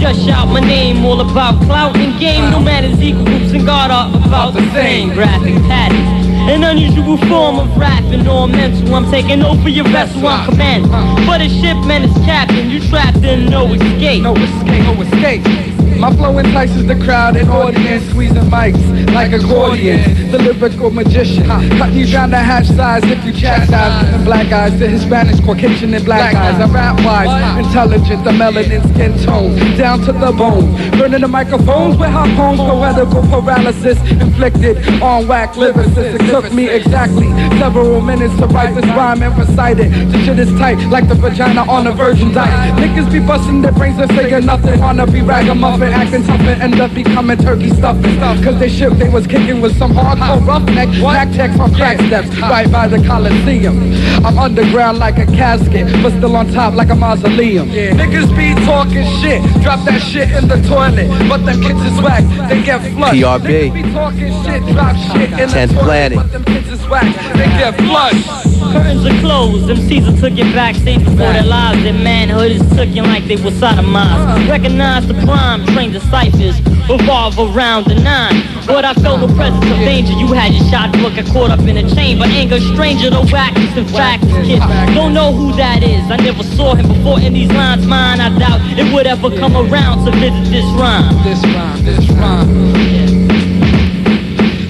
Just shout my name, all about clout and game. No matters equal groups and God are about the same. Graphic patterns, an unusual form of rapping or mental. I'm taking over your vessel, I'm command. But a shipman is captain, you trapped in no escape. No escape, no escape. My flow entices the crowd and audience, squeezing mics like accordions. The lyrical magician, cutting you down to hash size if you chastise. From black eyes to Hispanics, Caucasian and black eyes. I'm rap wise, intelligent, the melanin skin tone, down to the bone. Burning the microphones with hot harpoons, poetical paralysis inflicted on whack lyricists. Took me exactly several minutes to write this rhyme and recite it. The shit is tight like the vagina on a virgin diet. Niggas be busting their brains and saying nothing. Wanna be ragamuffin, acting tough and end up becoming turkey stuffing. Cause they shit they was kicking was some hardcore roughneck. Back text on crack steps right by the Coliseum. I'm underground like a casket, but still on top like a mausoleum. Niggas be talking shit, drop that shit in the toilet. But them kids is whack, they get flushed. PRB. Niggas be talking shit, drop shit in the 10th toilet. Planet. Them kids is whack, they get flushed. Curtains are closed, them Caesar took it back, backstage before their lives. Their manhood is taken like they were sodomized. Recognize the prime, train the ciphers, revolve around the nine. But I felt the presence of danger. You had your shot book, got caught up in a chamber. Anger, stranger, the wackest. In fact, this kid don't know who that is. I never saw him before in these lines. Mine, I doubt it would ever come around to visit this rhyme. This rhyme, this rhyme.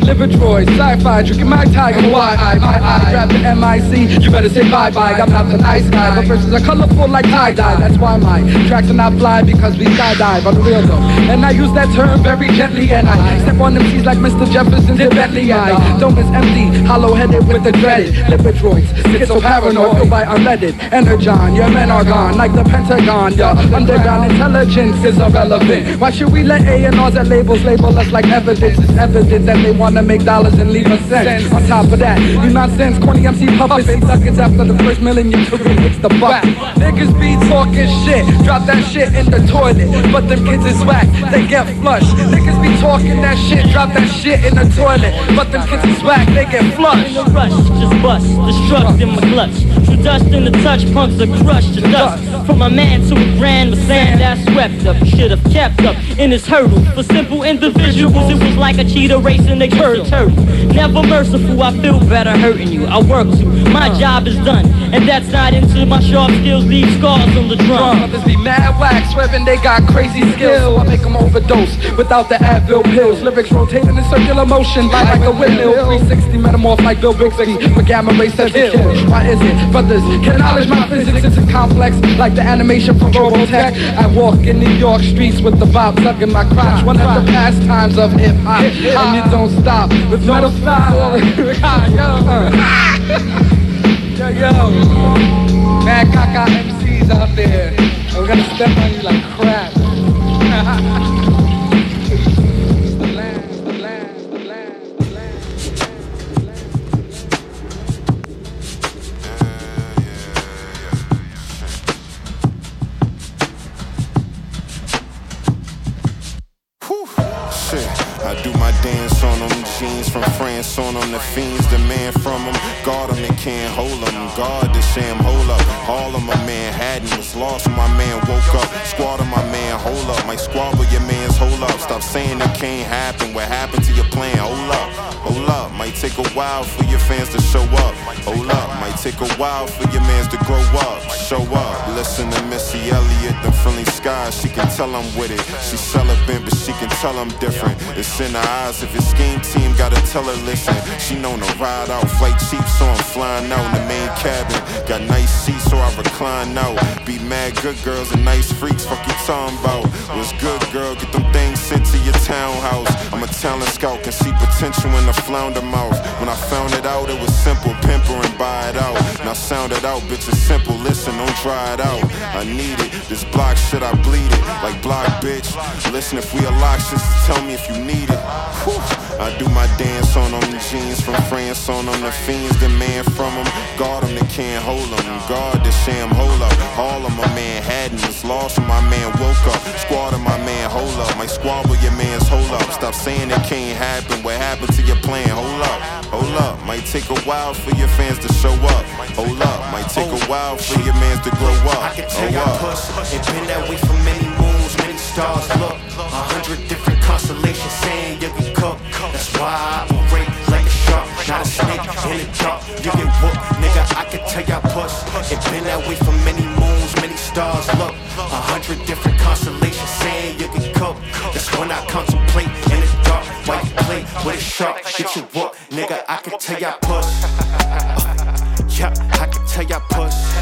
Livertroid, sci-fi, drinking my tiger, why I, my eye, grab the MIC, you better say bye-bye, I'm not the nice guy, but verses are colorful like tie-dye, that's why my tracks are not fly, because we skydive, on the real though, and I use that term very gently, and I step on them T's like Mr. Jefferson did Bentley, I dome is empty, hollow-headed with the dreaded, Livertroids, so paranoid, by unleaded, energon, your men are gone, like the Pentagon, your underground intelligence is irrelevant, why should we let A&Rs that labels label us like evidence, it's evident that they want to make dollars and leave a cent. On top of that, you nonsense, corny MC puppets. Eight seconds after the first million, your career hits the bucket. Niggas be talking shit, drop that shit in the toilet. But them kids is whack, they get flushed. Niggas be talking that shit, drop that shit in the toilet. But them kids is whack, they get flushed. In the rush, just bust, destruct in my clutch. True dust in the touch, punks are crushed to dust. From a man to a grand with sand that's swept up. Should have kept up in his hurdle. For simple individuals, it was like a cheetah racing a curve turtle. Never merciful, I feel better hurting you. I work to, my job is done. And that's not into my sharp skills, leave scars on the drum. Uh, others be mad whack, swearing they got crazy skills. So I make them overdose without the Advil pills. Lyrics rotating in circular motion like a windmill. 360 metamorph like Bill Bixby with gamma ray says to kill. Why is it, brothers, can acknowledge my physics? It's a complex like the animation from Robotech. I walk in New York streets with the bob tugging my crotch. One of the pastimes of hip hop. And it don't stop with no stop. Yo, yo. Mad caca MCs out there. We're gonna step on you like crap. The fiends demand from them. Guard them, they can't hold them. Guard the sham, hold up. All of my Manhattan was lost my man woke up. Squad of my man, hold up. My squabble, your man's hold up. Stop saying it can't happen. What happened to your plan? Hold up, hold up. Might take a while for your fans to show up. Hold up, take a while for your mans to grow up. Show up. Listen to Missy Elliott, the friendly skies. She can tell I'm with it. She's celibate, but she can tell I'm different. It's in her eyes. If it's scheme team, gotta tell her listen. She known to ride out, flight cheap, so I'm flying out in the main cabin. Got nice seats, so I recline out. Be mad good girls and nice freaks. Fuck you talking about? What's good, girl? Get them things sent to your townhouse. I'm a talent scout, can see potential in the flounder mouth. When I found it out, it was simple, pimper and buy it out. Now sound it out, bitch, it's simple. Listen, don't try it out. I need it. This block shit, I bleed it. Like block, bitch. Listen, if we a lock, just tell me if you need it. Whew. I do my dance on them, jeans from France on them. The fiends demand from them. Guard them, they can't hold them. Guard the sham, hold up. All of my Manhattan is lost when my man woke up. Squad of my man, hold up. My squabble, your man's hold up. Stop saying it can't happen. What happened to your plan? Hold up, hold up. Might take a while for your fans to show up. Hold up, might take a while for your mans to grow up. I can tell Oh, it's been that way for many moons, many stars. Look, a hundred different constellations saying you can cook. That's why I operate like a shark, not a snake in the dark. You get whooped, nigga. I can tell y'all push. It's been that way for many moons, many stars. Look, a hundred different constellations saying you can cook. That's when I contemplate in the dark. Why you play with a shark? Get you whooped, nigga. I can tell y'all push. Yeah, I can tell y'all push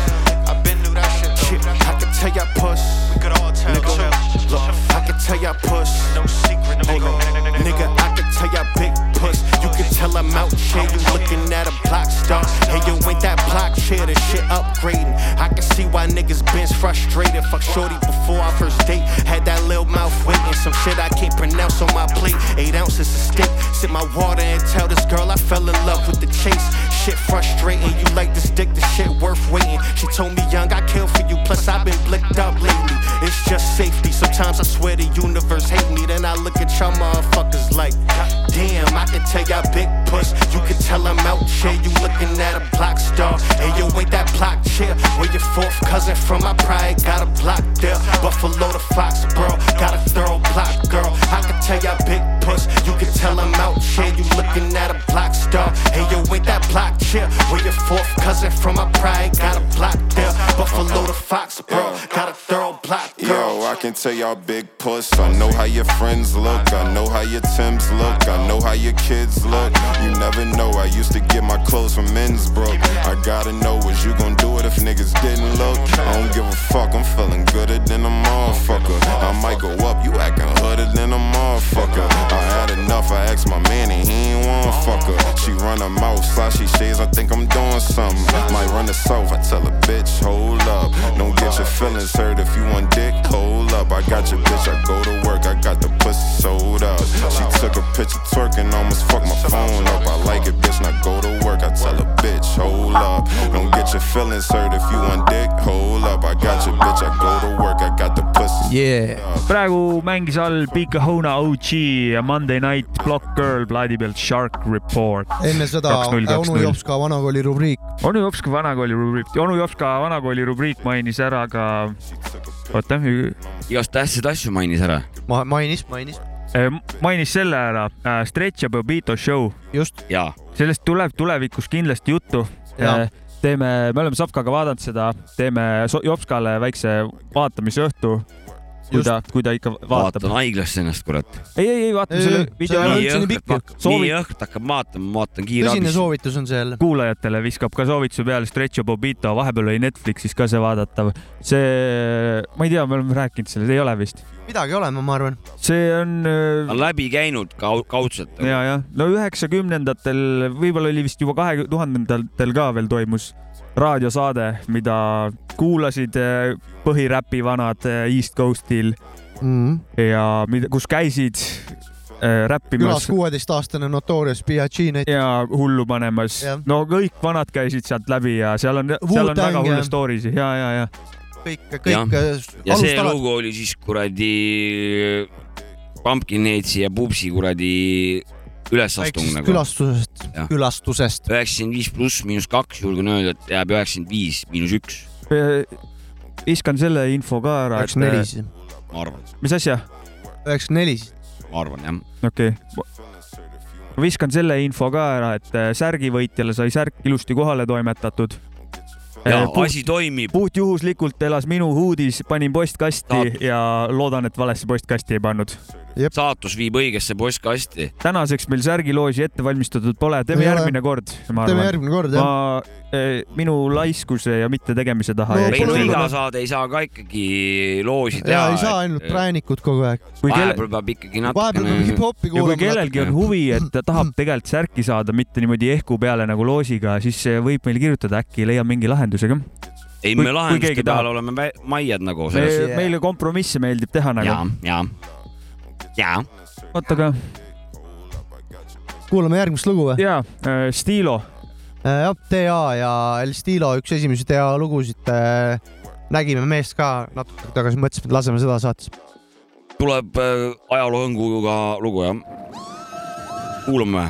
push. We could all tell. Nigga, look, I can tell y'all push. No secret, nigga. Nigga, I can tell y'all big push. You can tell I'm out here. You looking at a block star. Hey, you ain't that block shit. The shit upgrading. I can see why niggas been frustrated. Fuck shorty before our first date. Had that little mouth waiting. Some shit I can't pronounce on my plate. Eight ounces of stick. Sip my water and tell this girl I fell in love with the chase. Shit frustrating. You like this dick, this shit worth waiting. She told me young, I kill for you. Plus I've been blicked up lately. It's just safety. Sometimes I swear the universe hate me. Then I look at y'all motherfuckers like, damn, I can tell y'all big puss. You can tell I'm out here. You looking at a block star. And you ain't that block chair. Where your fourth cousin from? I probably got a block there. Buffalo to Foxborough. Got a thorough block girl. I can tell y'all big puss. You can tell I'm out here. You looking at a block star. And you ain't that block chair. Where your fourth cousin from? I probably got a block there. Buffalo to Foxborough. Got a thorough block girl. Yo, I can tell y'all big puss. I know how your friends look. I know how your Tims look. I know how your kids look. You never know. I used to get my clothes from Innsbruck. I gotta know, was you gon' do it if niggas didn't look? I don't give a fuck. I'm feeling gooder than a motherfucker. I might go up. You acting hooded than a motherfucker. I had enough. I asked my man and he ain't want fucker. She run her mouth, slashy shades. I think I'm doing something. Might run the south. I tell a bitch, hold up. Don't get your feelings hurt if you want dick. Hold up. I got your bitch. I go to work. I got the pussy sold up. She took a picture twerking, almost fucked my phone up. I like it, bitch. Now go to work. I tell a bitch, hold up. Don't get your feelings hurt if you want dick. Hold up. I got your bitch. I go to work. I got the pussy. Yeah. praegu mängis all Picahona OG ja Monday Night Block Girl plaadi pealt Shark Report. enne seda onu Jopska vanakooli rubriik. onu Jopska vanakooli rubriik, onu Jopska vanakooli rubriik mainis ära ka, oota, igast tähtsaid asju mainis ära. ma mainis, mainis. Mainis selle ära, Stretch ja Bobito show. just. sellest tuleb tulevikus kindlasti juttu Jaa.. teeme, me oleme Sapkaga vaadanud seda, teeme Jopskale väikse vaatamisõhtu. Kui ta, kui ta ikka vaatab vaatan. haiglasse ennast, kurat. ei, ei, ei vaatame selle video see on ära üldse nii pikk nii õht hakkab vaatama, ma vaatan tõsine kiirabis. soovitus on see jälle. kuulajatele viskab ka soovituse peale Stretch Bobito, vahepeal oli Netflixis ka see vaadatav. see, ma ei tea, me oleme rääkinud sellest, ei ole vist. midagi olema, ma arvan. see on äh, on läbi käinud kau-, kaudselt. ja, jah, no üheksakümnendatel, võib-olla oli vist juba kahe tuhandendatel ka veel toimus raadiosaade, mida kuulasid äh, põhiräpi vanad äh, East Coastil mm.. ja mida, kus käisid äh, külas räppimas kuueteistaastane Notorious B.I.G näiteks. ja hullu panemas no kõik vanad käisid sealt läbi ja seal on, seal on väga hulle ja- story si ja, ja, ja kõik, kõik, ja see alust alati. lugu oli siis kuradi Pumpkinheadsi ja Pupsi kuradi ülesastung nagu. külastusest, külastusest. üheksakümmend viis pluss miinus kaks, julgen öelda, et jääb üheksakümmend viis miinus üks, viskan selle info ka ära, et üheksakümmend neli siis. ma arvan, mis asja? üheksakümmend neli siis. ma arvan jah. okei okay.. ma viskan selle info ka ära, et äh, särgivõitjale sai särk ilusti kohale toimetatud. ja puht, asi toimib, puhtjuhuslikult elas minu huudis, panin postkasti Saad- ja loodan, et valesse postkasti ei pannud. Saatus viib õigesse postkasti. tänaseks meil särgiloosi ette valmistatud pole, teeme Ei ole. järgmine kord, teeme järgmine kord jah. ma, minu laiskuse ja mitte tegemise taha No hullu, iga noh. saade ei saa ka ikkagi loosi ja teha. ei saa ainult. präänikud kogu aeg. vahepeal peab ikkagi vahepeal peab natukene. hip-hopi ja kui kuulama. kellelgi on huvi, et ta tahab tegelikult särki saada, mitte niimoodi ehku peale nagu loosiga, siis võib meile kirjutada, äkki leiab mingi lahenduse ka. ei, me lahenduste tahab. oleme maiad nagu selles. Meile kompromisse meeldib teha ja nagu., ja, ja. Oota ka, kuulame järgmist lugu või? jaa, Stilo, jah, TA ja El Stilo, üks esimesi TA lugusid. nägime meest ka natuke tagasi, mõtlesime, et laseme seda saates. tuleb äh, ajaloohõnguga lugu jah. kuulame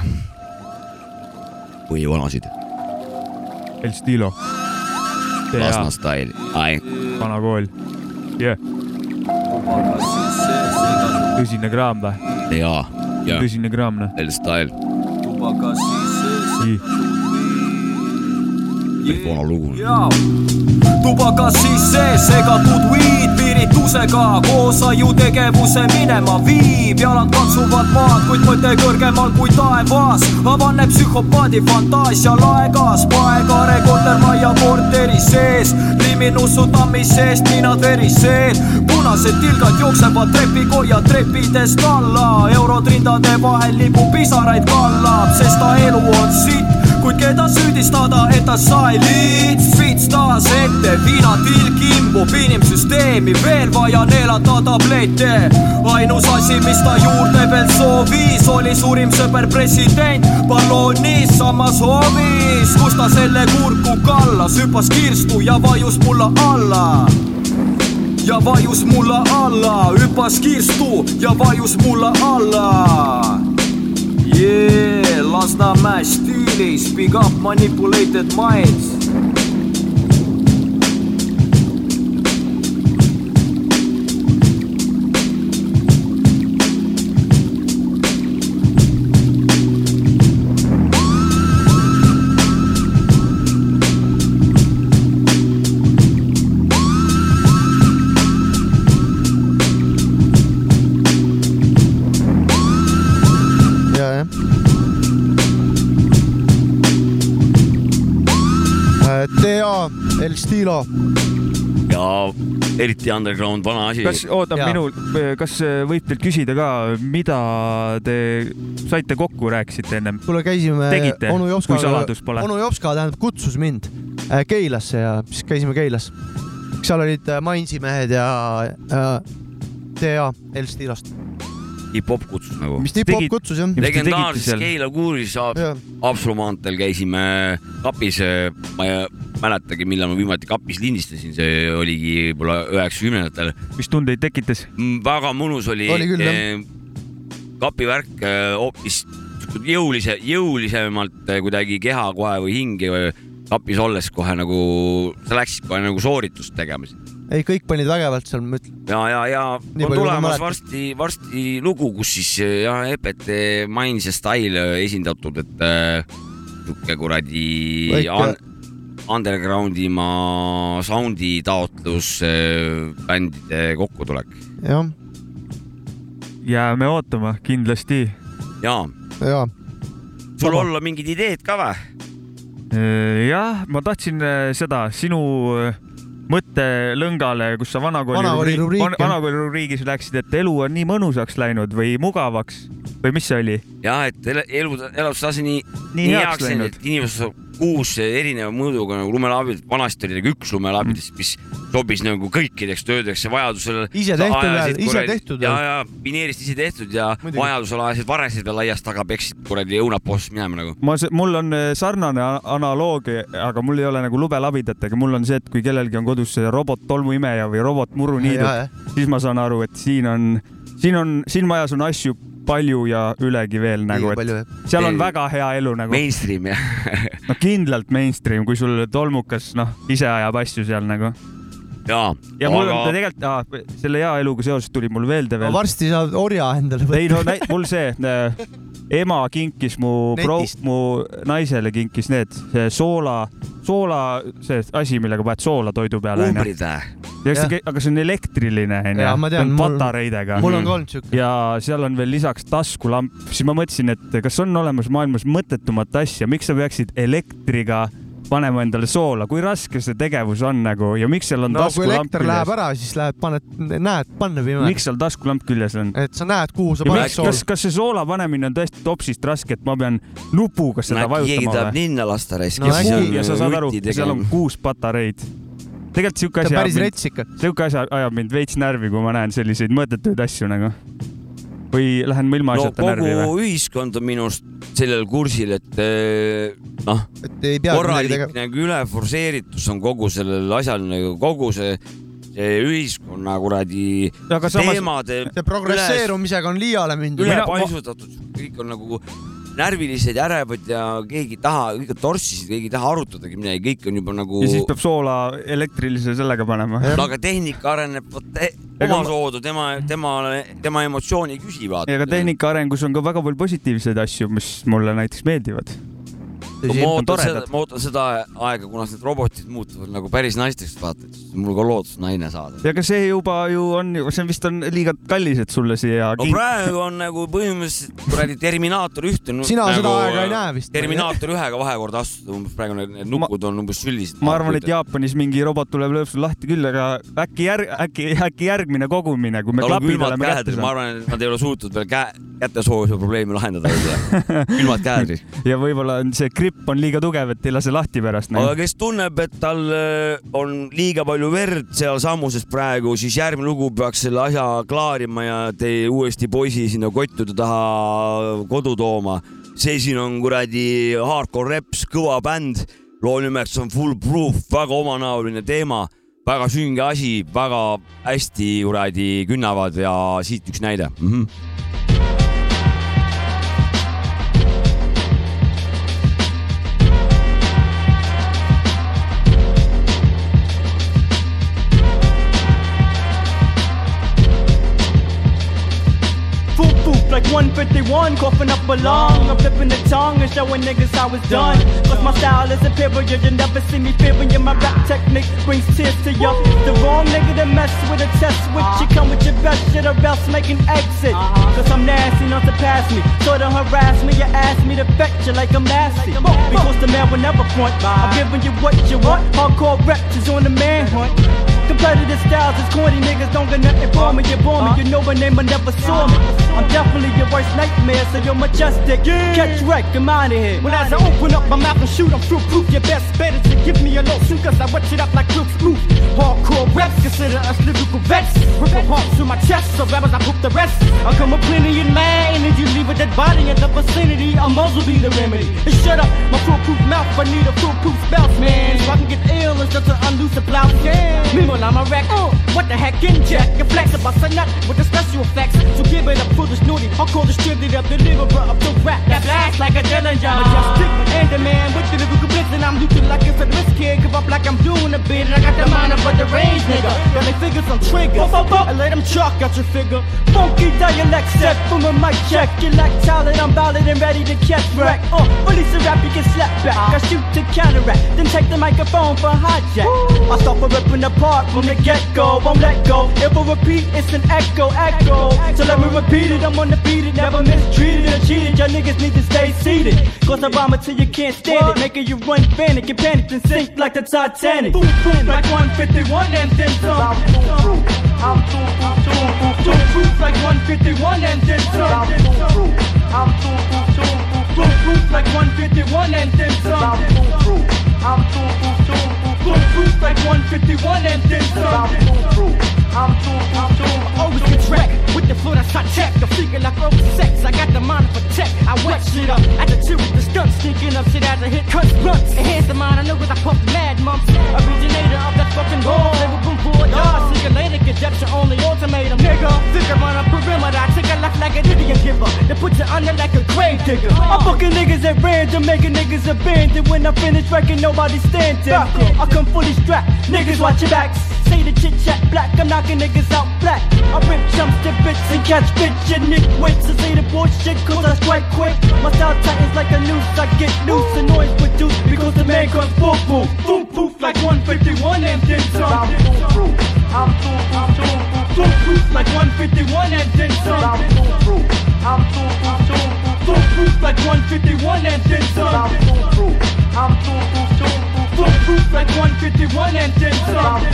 või vanasid. El Stilo, Lasna Style, ai. vana kool, jah. Tõsine kraam või? ja, ja tõsine kraam, noh. El Style, vana lugu. tubakas sisse segatud weed, piiri koolitusega koos ajutegevuse minema viib, jalad katsuvad maad, kuid mõte kõrgemal kui taevas. avaneb psühhopaadi fantaasia laegas, paegare kortermaja korteri sees, liminussu tammis seest ninad verised, punased tilgad jooksevad trepikoja trepidest alla, eurod rindade vahel lipu pisaraid kallab, sest ta elu on sitt kuid keda süüdistada, et ta sai liits, vits taas ette, viinatilk imbub inimsüsteemi, veel vaja neelata tablette. ainus asi, mis ta juurde veel soovis, oli suurim sõber president. Balloonis samas hoovis, kus ta selle kurku kallas, hüppas kirstu ja vajus mulla alla. Ja vajus mulla alla, hüppas kirstu ja vajus mulla alla. Yeah, Lasnamäe stiilis, big up manipulated minds. TA, El Stilo. ja eriti underground vana asi. kas, oota, minul, kas võib teilt küsida ka, mida te saite kokku, rääkisite ennem? kuule, käisime tegite, onu Jopskaga onu Jopska tähendab kutsus mind äh, Keilasse ja siis käisime Keilas. seal olid äh, Mainsi mehed ja äh, TA El Stilost. Hip-hop kutsus nagu. Mis Hip-hop tegid- kutsus, jah. legendaarses? Keila kuuris Haapsalu maanteel käisime kapis, ma ei mäletagi, millal ma viimati kapis lindistasin, see oligi võib-olla üheksakümnendatel. mis tundeid tekitas? väga mõnus oli. Oli küll, jah. kapivärk eh, hoopis sihuke jõulise, jõulisemalt eh, kuidagi keha kohe või hinge või kapis olles kohe nagu, sa läksid kohe nagu sooritust tegema ei, kõik panid vägevalt seal, ma ütlen. ja, ja, ja Nii on tulemas varsti, varsti lugu, kus siis jah, EPT Mainz ja Style esindatud, et äh, sihuke kuradi Väike- un, undergroundi maa sound'i taotlus äh, bändide kokkutulek. jah, jääme ootama kindlasti. ja, ja. sul olla mingid ideed ka või? Äh, jah, ma tahtsin seda sinu äh, mõttelõngale, kus sa vanakooli Vanakooli rubriik, vanakooli rubriigis läksid, et elu on nii mõnusaks läinud või mugavaks või mis see oli? jah, et ele- elu, elatustase nii, Nii heaks läinud. et inimesed kuus erineva mõõduga nagu lumelaabid, vanasti oli nagu üks lumelaabidest, mis sobis nagu kõikideks töödeks ja vajadusel. Ise tehtud veel, ise tehtud ja, ja pineerist ise tehtud ja Muidugi. vajadusel ajasid varesid veel aiast taga, peksid kuradi õunapoolsest minema nagu. ma, mul on äh, sarnane analoog, aga mul ei ole nagu lubelabidatega, mul on see, et kui kellelgi on kodus see robot tolmuimeja või robot Ja, muruniidud ja., siis ma saan aru, et siin on, siin on, siin majas on asju palju ja ülegi veel nagu, palju, et seal on väga hea elu nagu. Mainstream jah. no kindlalt mainstream, kui sul tolmukas, noh, ise ajab asju seal nagu. ja, ja mul on aga tegelikult ah,, selle hea eluga seoses tuli mul meelde veel. varsti saad orja endale ei no näi- mul see äh, ema kinkis mu mu naisele kinkis need, see soola, soola, see asi, millega paned soola toidu peale. umbrid või? Jah. aga see on elektriline onju, Jaa, ma tean, mul- patareidega. mul on ka olnud siuke. ja seal on veel lisaks taskulamp, siis ma mõtlesin, et kas on olemas maailmas mõttetumat asja, miks sa peaksid elektriga panema endale soola, kui raske see tegevus on nagu ja miks seal on no kui taskulamp elekter läheb küljes? ära, siis lähed, paned, näed, panna pime. miks seal taskulamp küljes on? et sa näed, kuhu sa ja paned soola kas, kas see soola panemine on tõesti topsist raske, et ma pean nupuga seda keegi vajutama tahab või? ninna lasta raisk. no äkki ja sa saad aru, seal on kuus patareid. tegelikult siuke asi päris ajab rets ikka. mind, siuke asi ajab mind veits närvi, kui ma näen selliseid mõttetuid asju nagu. Või lähen ma ilma no asjata närvi kogu või? ühiskond on minu arust sellel kursil, et eh, noh, et ei pea midagi korralik nagu üleforseeritus on kogu sellel asjal nagu kogu see, see ühiskonna kuradi teemade see progresseerumisega on liiale mindud. ülepaisutatud, kõik on nagu närvilised ja ärevad ja keegi ei taha, kõik on torssisid, keegi ei taha arutadagi midagi, kõik on juba nagu. ja siis peab soola elektrilise sellega panema. no aga tehnika areneb vot omasoodu, tema, tema, tema emotsiooni ei küsi vaata. ega tehnika arengus on ka väga palju positiivseid asju, mis mulle näiteks meeldivad. Ma ootan seda, ma ootan seda aega, kunas need robotid muutuvad nagu päris naisteks, vaata, et mul ka loodus naine saada. ja aga see juba ju on, see vist on liiga kallis, et sulle siia no praegu on nagu põhimõtteliselt kuradi Terminaator ühte. Sina seda aega ei näe vist. Terminaator ühega vahekorda astuda, umbes praegu need need nukud on umbes süllised. ma arvan, et Jaapanis mingi robot tuleb, lööb sul lahti küll, aga äkki järg, äkki, äkki järgmine kogumine, kui me klapid oleme kätte, ma arvan, et nad ei ole suutnud veel käe, kätesoovuse probleemi lahendada võib-olla. külmad käed. ja võib-olla on see gripp on liiga tugev, et ei lase lahti pärast. aga kes tunneb, et tal äh, on liiga palju verd seal sammuses praegu, siis järgmine lugu peaks selle asja klaarima ja teie uuesti poisi sinna kottude taha kodu tooma. see siin on kuradi hardcore reps, kõva bänd, loo nimeks on Full Proof, väga omanäoline teema, väga sünge asi, väga hästi kuradi künnavad ja siit üks näide mm. -hmm. 151, coughing up a lung. I'm flipping the tongue and showing niggas how it's done. Cause my style is a superior, you never see me fearing you. My rap technique brings tears to you. The wrong nigga to mess with a test with. You come with your best shit or else make an exit. Cause I'm nasty, not to pass me. So don't harass me, you ask me to fetch you like I'm nasty. Because the man will never front. I'm giving you what you want. Hardcore reps is on the manhunt. Competitive styles is corny, niggas don't get nothing for me. You bore me, you know my name, but never saw me. I'm definitely your worst nightmare, so you're majestic. Catch wreck, I'm out of here. When as I open up my mouth and shoot, I'm true proof. Your best bet is to give me a low soon, cause I wet it up like Luke Smooth. Hardcore reps, consider us lyrical vets. Rip a heart through my chest, so rappers I poop the rest. I come a plenty in and you leave a dead body in the vicinity. A muzzle be the remedy. And shut up, my foolproof mouth, I need a foolproof spouse, man. So I can get ill and just to unloose the blouse. Yeah. I'm a wreck. Uh, what the heck, inject your flex about a nut with the special effects. So give it up for the snooty. I'll call distributor, deliverer of the rap that blast like a Dillinger. Majestic and the man with the lyrical blitz, and I'm looking like it's a risk kid. Give up like I'm doing a bit. I got the mind of the range, nigga. Got they figures on triggers. I let them chalk out your figure. Funky dialect set from a mic check. You lack talent, I'm valid and ready to catch wreck. Uh, release a rap, you get slapped back. I shoot to counteract, then take the microphone for a hijack. I start for ripping apart from the get go. Won't let go. If I repeat, it's an echo, echo. So let me repeat it, I'm undefeated, never mistreated or cheated. Y'all niggas need to stay seated. Cause I rhyme until you can't stand it. Making you run panic and panic and sink like the Titanic. Boom, boom, like 151 and then some. I'm too, too, too, too, proof like 151 and then some. I'm too, too, too, too, proof like 151 and then some. I'm too, too, too, too, proof like 151 and then some. I'm too, too, too, always get wrecked with the foot I shot check. I'm freaking like over sex. I got the mind for tech. I wet shit up. I can chill with the stunts, sneaking up shit as I hit cuts blunts. Enhance the mind, I know cause I puff mad mumps. Digger. I'm fucking niggas at random, making niggas abandoned. When I finish wrecking, nobody standing. I come fully strapped. Niggas watch your backs. Say the chit chat black, I'm knocking niggas out black. I rip jumps to bits and catch bitch and Nick waits to say the bullshit cause I strike quick. My style tightens like a noose, I get loose and noise produced because the man comes full boom. Boom poof like 151 and then some. I'm too, I'm too, I'm too, poof like 151 and then some. I'm too, I'm too, I'm too, boom like 151 and then some. I'm too, I'm too, I'm too, boom like 151 and then some.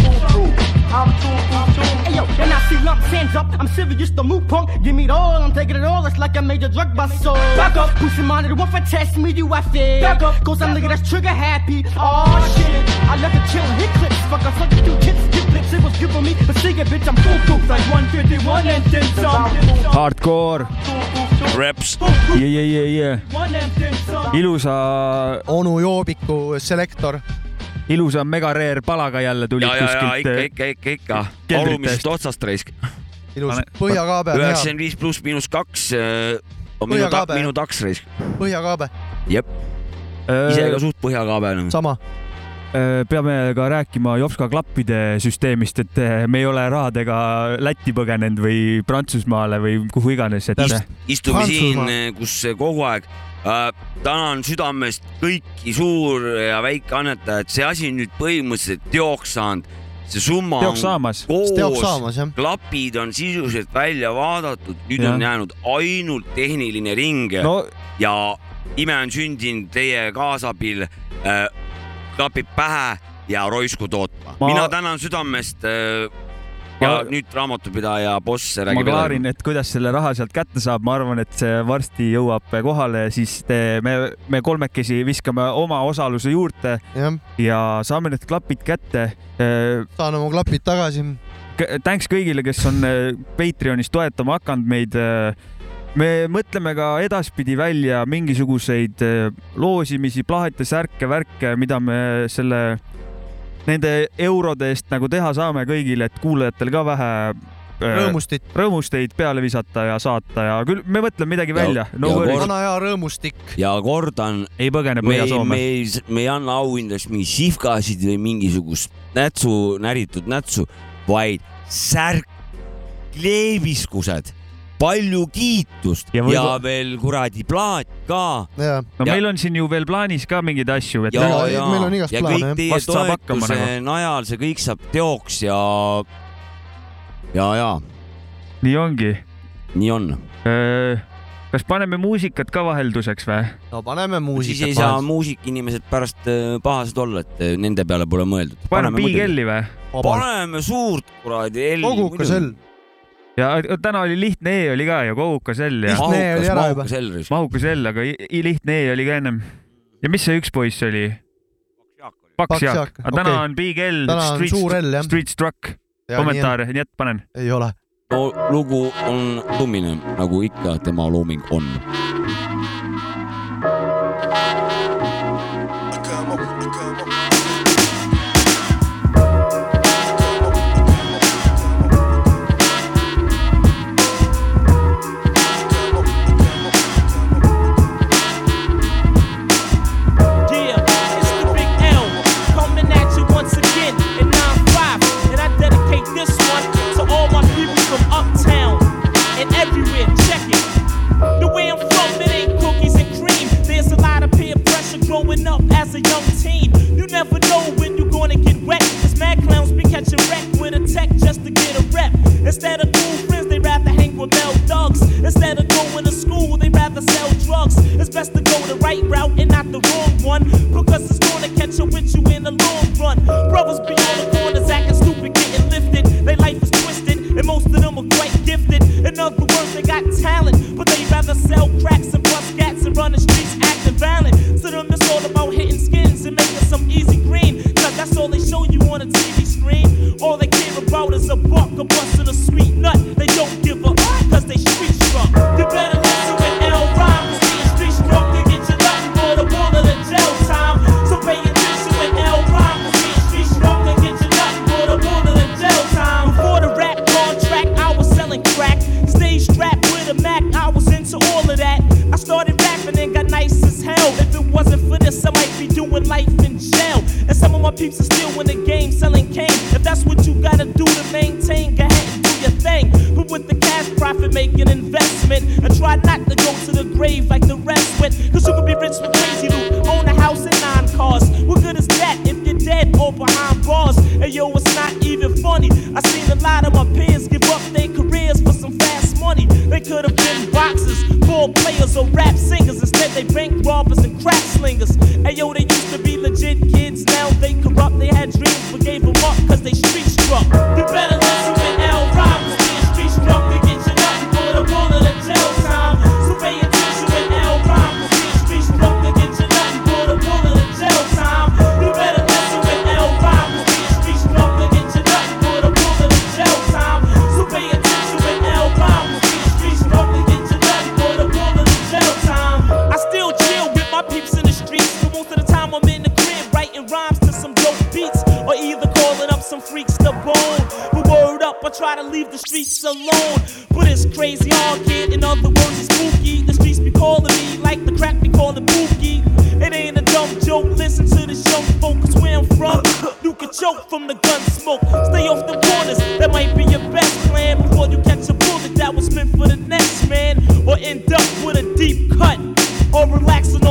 I'm too, I'm too. Hey yo, and I see lumps, hands up. I'm serious, the move punk. Give me it all, I'm taking it all. It's like I made a drug bust. So back up, pussy monitor, one for test me, do I fit? Back up, cause I'm nigga that's trigger happy. Oh shit, I left it chill, hit clips. Fuck, I suck it through tips, get flips. It was good for me, but see it, bitch, I'm full proof like 151 and then some. Hardcore. Reps. Yeah, yeah, yeah, yeah. Ilusa, onu Joobiku selektor. ilusa Mega Rare palaga jälle tulid ja, ja, ja kuskilt ikka, ikka, ikka, ikka. keldritest. alumisest otsast raisk. ilus põhjakaabe üheksakümmend viis pluss miinus kaks äh, on minu minu taks raisk. põhjakaabe, jep, ise ka suht põhjakaabe. sama. Äh, peame ka rääkima Jopska klappide süsteemist, et äh, me ei ole rahadega Lätti põgenenud või Prantsusmaale või kuhu iganes, et Ist, istume siin, kus kogu aeg. Äh, tänan südamest kõiki suur ja väike annetajad, see asi on nüüd põhimõtteliselt teoks saanud. see summa Teoks saamas. on koos, klapid on sisuliselt välja vaadatud, nüüd Jah. on jäänud ainult tehniline ring. No- ja ime on sündinud teie kaasabil äh,, klapid pähe ja roisku tootma Ma- Ma.... mina tänan südamest äh, ja Ma- nüüd raamatupidaja boss ma räägib klaarin, et kuidas selle raha sealt kätte saab, ma arvan, et see varsti jõuab kohale, siis te, me, me kolmekesi viskame oma osaluse juurde jah, ja saame need klapid kätte. saan oma klapid tagasi. Thanks kõigile, kes on äh, Patreonis toetama hakanud meid. Me mõtleme ka edaspidi välja mingisuguseid äh, loosimisi, plahete, särke, värke, mida me selle, nende eurode eest nagu teha saame kõigile, et kuulajatel ka vähe äh, Rõõmustit. rõõmusteid peale visata ja saata ja küll me mõtleme midagi välja. no vana hea rõõmustik. ja kordan, ei põgene me ei, Põhja-Soome me. ei, me ei anna auhindadeks mingi sihvkasid või mingisugust nätsu, näritud nätsu, vaid särk, kleebiskused, palju kiitust ja, Ja ja veel kuradi plaat ka. ja, no Ja- meil on siin ju veel plaanis ka mingeid asju, et ja, Väga- ja, meil on igast ja plaane, kõik teie Vast saab hakkama toetuse nagu. najal see kõik saab teoks ja, ja, ja nii ongi. nii on. kas paneme muusikat ka vahelduseks või? no paneme siis ei muusikat saa. muusikinimesed pärast pahased olla, et nende peale pole mõeldud. paneme Big L-i või? paneme suurt kuradi L-i. kogukas L. Ja äh, täna oli lihtne E oli ka ju, kogukas L ja E juba. mahukas L. mahukas L, aga i- i- lihtne E oli ka ennem. ja mis see üks poiss oli? Paks Jaak aga täna okei. on Big L, jah. Street Struck, kommentaare, nii et panen. ei ole. no lugu on tummine, nagu ikka tema looming on. Never know when you're gonna get wet. Cause mad clowns be catching wreck with a tech just to get a rep. Instead of cool friends, they rather hang with male thugs. Instead of going to school, they rather sell drugs. It's best to go the right route and not the wrong one.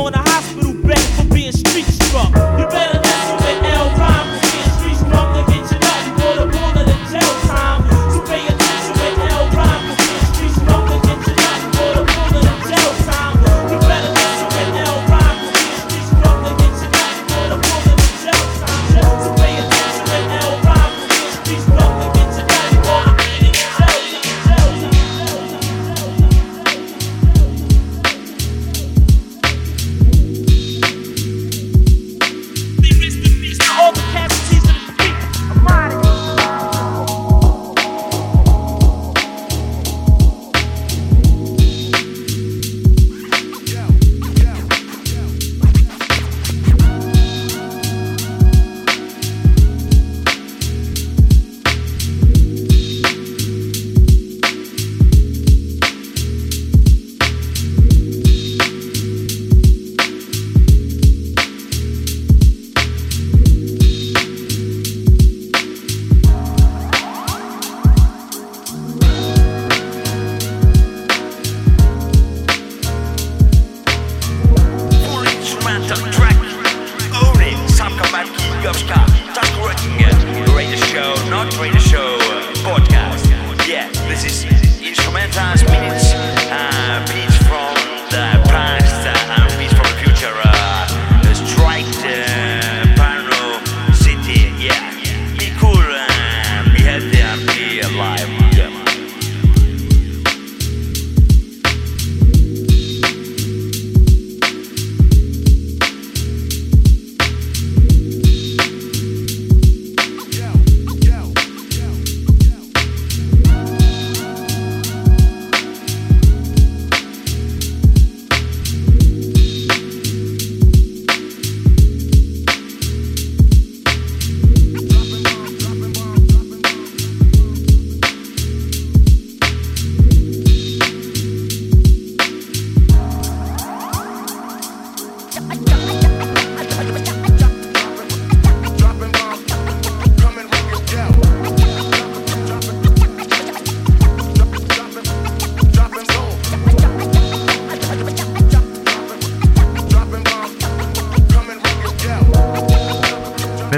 On a hospital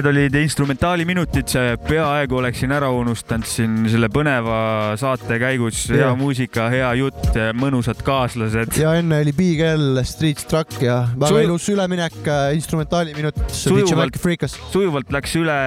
Need olid instrumentaaliminutid, see peaaegu oleksin ära unustanud siin selle põneva saate käigus. hea muusika, hea jutt, mõnusad kaaslased. ja enne oli Big L Street Struck ja väga Suju- ilus üleminek äh, instrumentaali minutitesse. sujuvalt, sujuvalt läks üle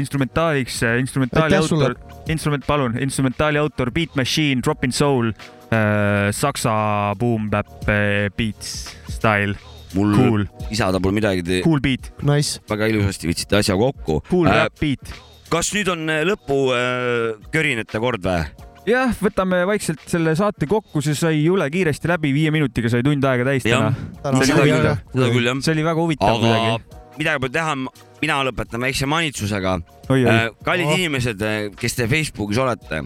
instrumentaaliks, instrumentaali Aitäh sulle. autor, instrument, palun, instrumentaali autor Beat Machine, Drop in Soul äh,, saksa boom bap äh, beats style. Mul Cool. lisada pole midagi, Cool beat. Nice. väga ilusasti võtsite asja kokku. Cool rap beat. kas nüüd on äh, lõpu äh, körinate kord või? jah, võtame vaikselt selle saate kokku, see sai jõle kiiresti läbi, viie minutiga sai tund aega täis täna., seda küll, jah. see oli väga huvitav aga kuidagi. midagi pole teha, mina lõpetan väikse manitsusega. Oi, oi. kallid Oh. inimesed, kes te Facebookis olete,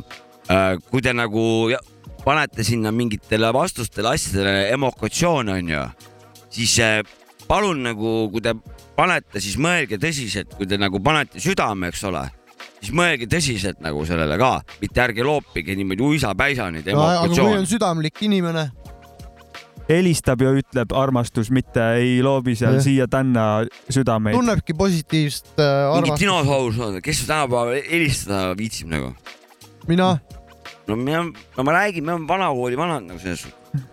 kui te nagu ja- panete sinna mingitele vastustele asjadele emokatsioone, onju, siis äh, palun nagu, kui te panete, siis mõelge tõsiselt, kui te nagu panete südame, eks ole, siis mõelge tõsiselt nagu sellele ka, mitte ärge loopige niimoodi uisapäisa neid aga kui on südamlik inimene, helistab ja ütleb armastus, mitte ei loobi seal siia-tänna südameid. tunnebki positiivset äh, mingi armastust. dinosaurus, kes tänapäeval helistada viitsib nagu? mina, no mina, no ma räägin, me oleme vanakooli vanad nagu selles suhtes.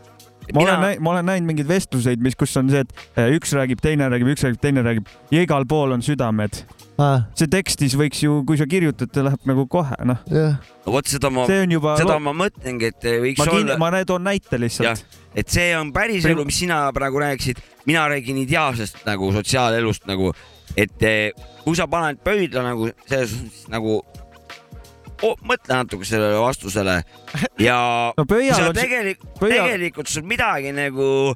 Ma olen näinud, ma olen näinud mingeid vestluseid, mis, kus on see, et eh, üks räägib, teine räägib, üks räägib, teine räägib ja igal pool on südamed. see tekstis võiks ju, kui sa kirjutad, ta läheb nagu kohe, noh. no vot seda ma, See on juba- seda ma mõtlengi, et võiks ma olla, ma toon näite lihtsalt. et see on päris elu, mis sina praegu rääkisid, mina räägin ideaalsest nagu sotsiaalelust nagu, et eh, kui sa paned pöidla nagu selles suhtes nagu oh,, mõtle natuke sellele vastusele. Ja No pöial sa on see- tegelik-, pöial- tegelikult sul midagi nagu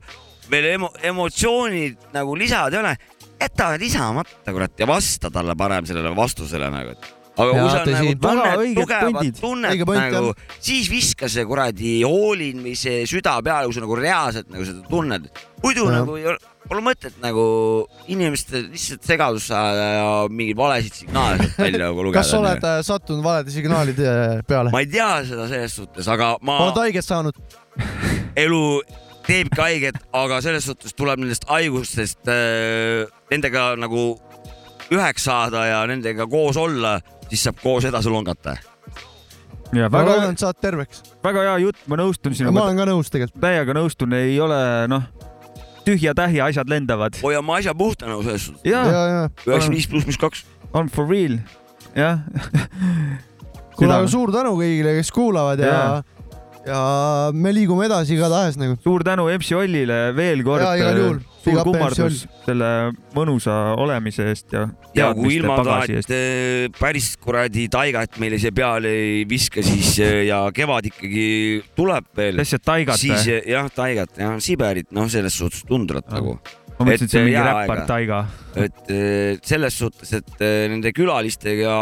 veel emo, emotsioonid nagu lisada ei ole, jäta lisamata kurat ja vasta talle parem sellele vastusele nagu, et aga Jaa, kui sa nagu tunned tugevat tunnet nagu siis viska see kuradi see süda peale, kui sa nagu reaalselt nagu seda tunned, muidu Jah. nagu ei ole, pole mõtet nagu inimeste lihtsalt segadust ajada ja mingeid valesid signaale sealt välja nagu lugeda. kas sa oled äh, sattunud valede signaalide peale? ma ei tea seda selles suhtes, aga ma oled haiget saanud? elu teebki haiget, aga selles suhtes tuleb nendest haigustest äh, nendega nagu üheks saada ja nendega koos olla, siis saab koos edasi longata. ja ma väga loodan, et saad terveks. väga hea jutt, ma nõustun ma sinuga. olen ka nõus tegelikult. täiega nõustun, ei ole noh, tühja-tähja asjad lendavad. hoiame asja puhta selles suhtes. ja, ja, ja. üheksakümmend viis pluss, mis kaks. on for real, jah. kuule, aga suur tänu kõigile, kes kuulavad ja Jaa., ja me liigume edasi igatahes nagu. suur tänu MC Ollile veel kord. Juhul. suur kummardus selle mõnusa olemise eest ja ja kui ilma ka, pagasi et äh, päris kuradi taigat meile siia peale ei viska, siis äh, ja kevad ikkagi tuleb veel. lihtsalt taigat siis või? äh, jah, taigat jah, Siberit, noh, selles suhtes tundrat nagu. ma mõtlesin, et see on mingi äh, räppar. Taiga. et äh, selles suhtes, et äh, nende külalistega,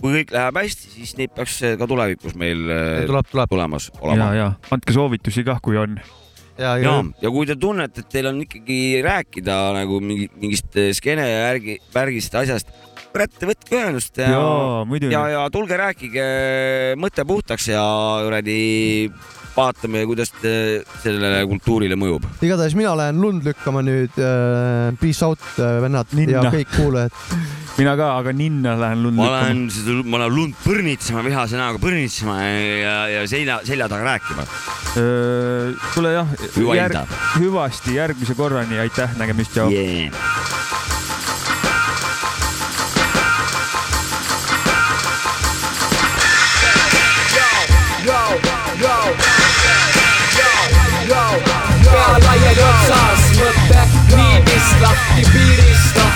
kui kõik läheb hästi, siis neid peaks äh, ka tulevikus meil äh, tuleb, tuleb. tulemas ja, olema. ja andke soovitusi kah, kui on. ja, ja ja, ja kui te tunnete, et teil on ikkagi rääkida nagu mingi, mingist äh, skeene järgi, värgist asjast, kurat, võtke ühendust ja, muidugi. ja, ja tulge rääkige mõte puhtaks ja kuradi vaatame, kuidas te sellele kultuurile mõjub. igatahes mina lähen lund lükkama nüüd. Peace out, vennad Ninna. ja kõik kuulajad. mina ka, aga ninna lähen lund ma lähen seda, ma lähen lund põrnitsema, vihase näoga põrnitsema ja, ja selja, selja taga rääkima. kuule jah, järg, hüvasti järgmise korrani, aitäh, nägemist, tšau. Yeah. pea laiali otsas, mõte liinist lahti, piirist lahti, liinist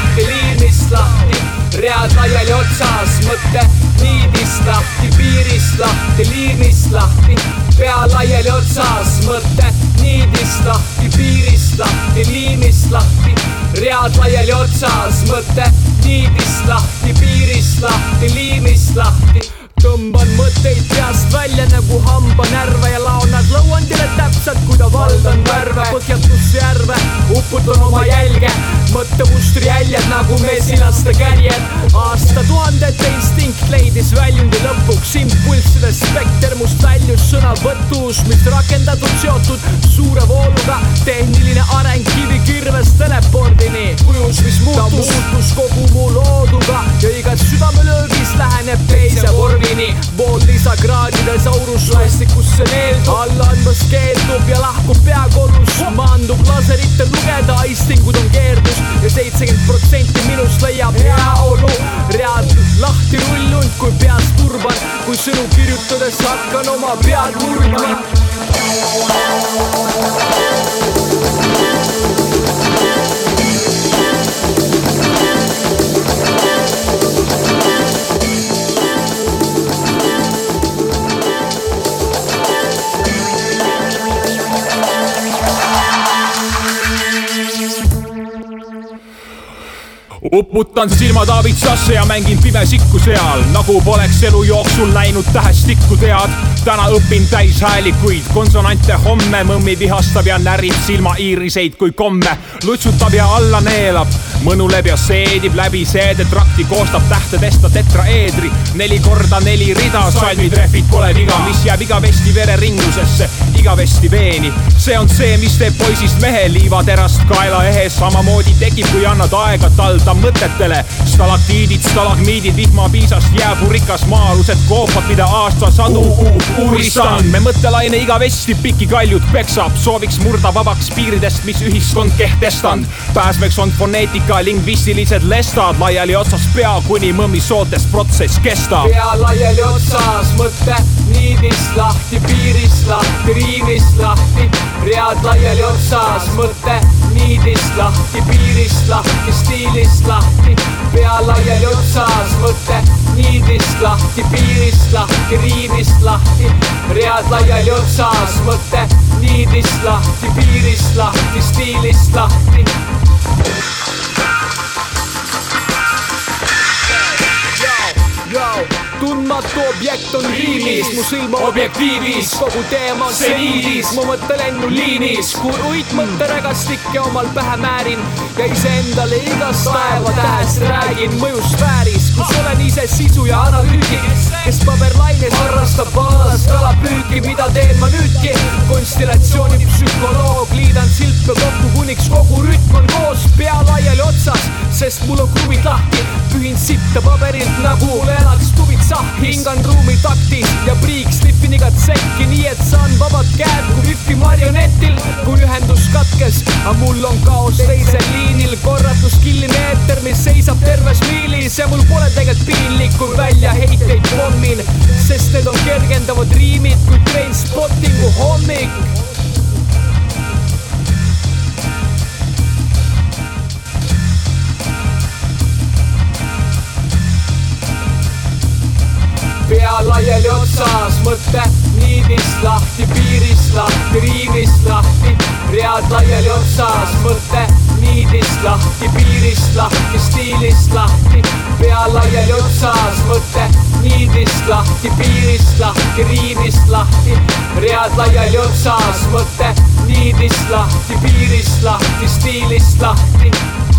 read laiali otsas, mõte liinist lahti, piirist lahti, liinist lahti, pea laiali otsas, mõte niidist lahti, piirist lahti, liinist lahti, read laiali otsas, mõte niidist lahti, piirist lahti, liinist lahti tõmban mõtteid peast välja nagu hambanärve ja laon nad lõuandile täpselt, kui ta valdan värve, põhjatusse järve, uputan oma jälge, mõttemustri jäljed nagu mesilaste kärjed. aastatuhandete instinkt leidis väljundi lõpuks, impulsside spekter must väljus sõnavõtus, mis rakendatud seotud suure vooluga, tehniline areng kivikirvest telepordini, kujus, mis muutus, ta muutus kogu mu looduga ja igas südamelöögis läheneb teise vormini, pool lisakraadides aurusloestikusse neeldub, alla andmas keeldub ja lahkub peakorrus, maandub laserite lugeda, aistingud on keerdus. Ja seitsekümmend protsenti minust leiab heaolu, read lahti rullunud kui peas turban, kui sõnu kirjutades hakkan oma pead murdma. Uputan silmad aavitsasse ja mängin pimesikku seal, nagu poleks elu jooksul läinud tähestikku tead. täna õpin täishäälikuid konsonante homme, mõmmi vihastab ja närib silmaiiriseid kui komme. lutsutab ja alla neelab, mõnuleb ja seedib läbi seedetrakti, koostab tähtedest tetraeedri. neli korda neli rida, salmitrehvid pole viga, mis jääb igavesti vereringlusesse, igavesti veeni. see on see, mis teeb poisist mehe liivaterast kaela ehes, samamoodi tekib, kui annad aega talda mõtetele. stalaktiidid, stalagmiidid, vihmapiisast jääpurikas maa-alused koopad, mida aastasadu uuristan. me mõttelaine igavesti piki kaljud peksab, sooviks murda vabaks piiridest, mis ühiskond kehtestanud. pääsmeks on foneetika, lingvistilised lestad laiali otsas pea, kuni mõmmi sootes protsess kestab. pea laiali otsas, mõte niidist lahti, piirist lahti, riimist lahti, read laiali otsas, mõte niidist lahti, piirist lahti, stiilist lahti, pea laiali otsas, mõte niidist lahti, piirist lahti, riimist lahti, read laiali otsas, mõte niidist lahti, piirist lahti, stiilist lahti. Tundmatu objekt on riimis, mu silm objektiivis, kogu teema on seniidis, mu mõte lennuliinis, kui uit mõtterägastikke omal pähe määrin ja iseendale igast taeva tähest räägin mõjusfääris, kus olen ise sisu ja analüütik, kes paberlaines harrastab vallas kalapüüki, mida teen ma nüüdki, konstellatsiooni psühholoog, liidan silpe kokku, kuniks kogu rütm on koos, pea laiali otsas, sest mul on kruvid lahti, pühin sitta paberilt nagu elaks tuvid sahkis, hingan ruumi taktis ja priiks lihvin igat sekki, nii et saan vabad käed kui Wifi marionetil, kui ühendus katkes, aga mul on kaos teisel liinil, korratuskilline eeter, mis seisab terves miilis ja mul pole tegelikult piinlik, kui väljaheiteid pommin, sest need on kergendavad riimid, kui Trainspottingu hommik. Pea laiali otsas, mõte niidist lahti, piirist lahti, riimist lahti, read laiali otsas, mõte niidist lahti, piirist lahti, stiilist lahti, pea laiali otsas, mõte niidist lahti, piirist lahti, riimist lahti, read laiali otsas, mõte niidist lahti, piirist lahti, stiilist lahti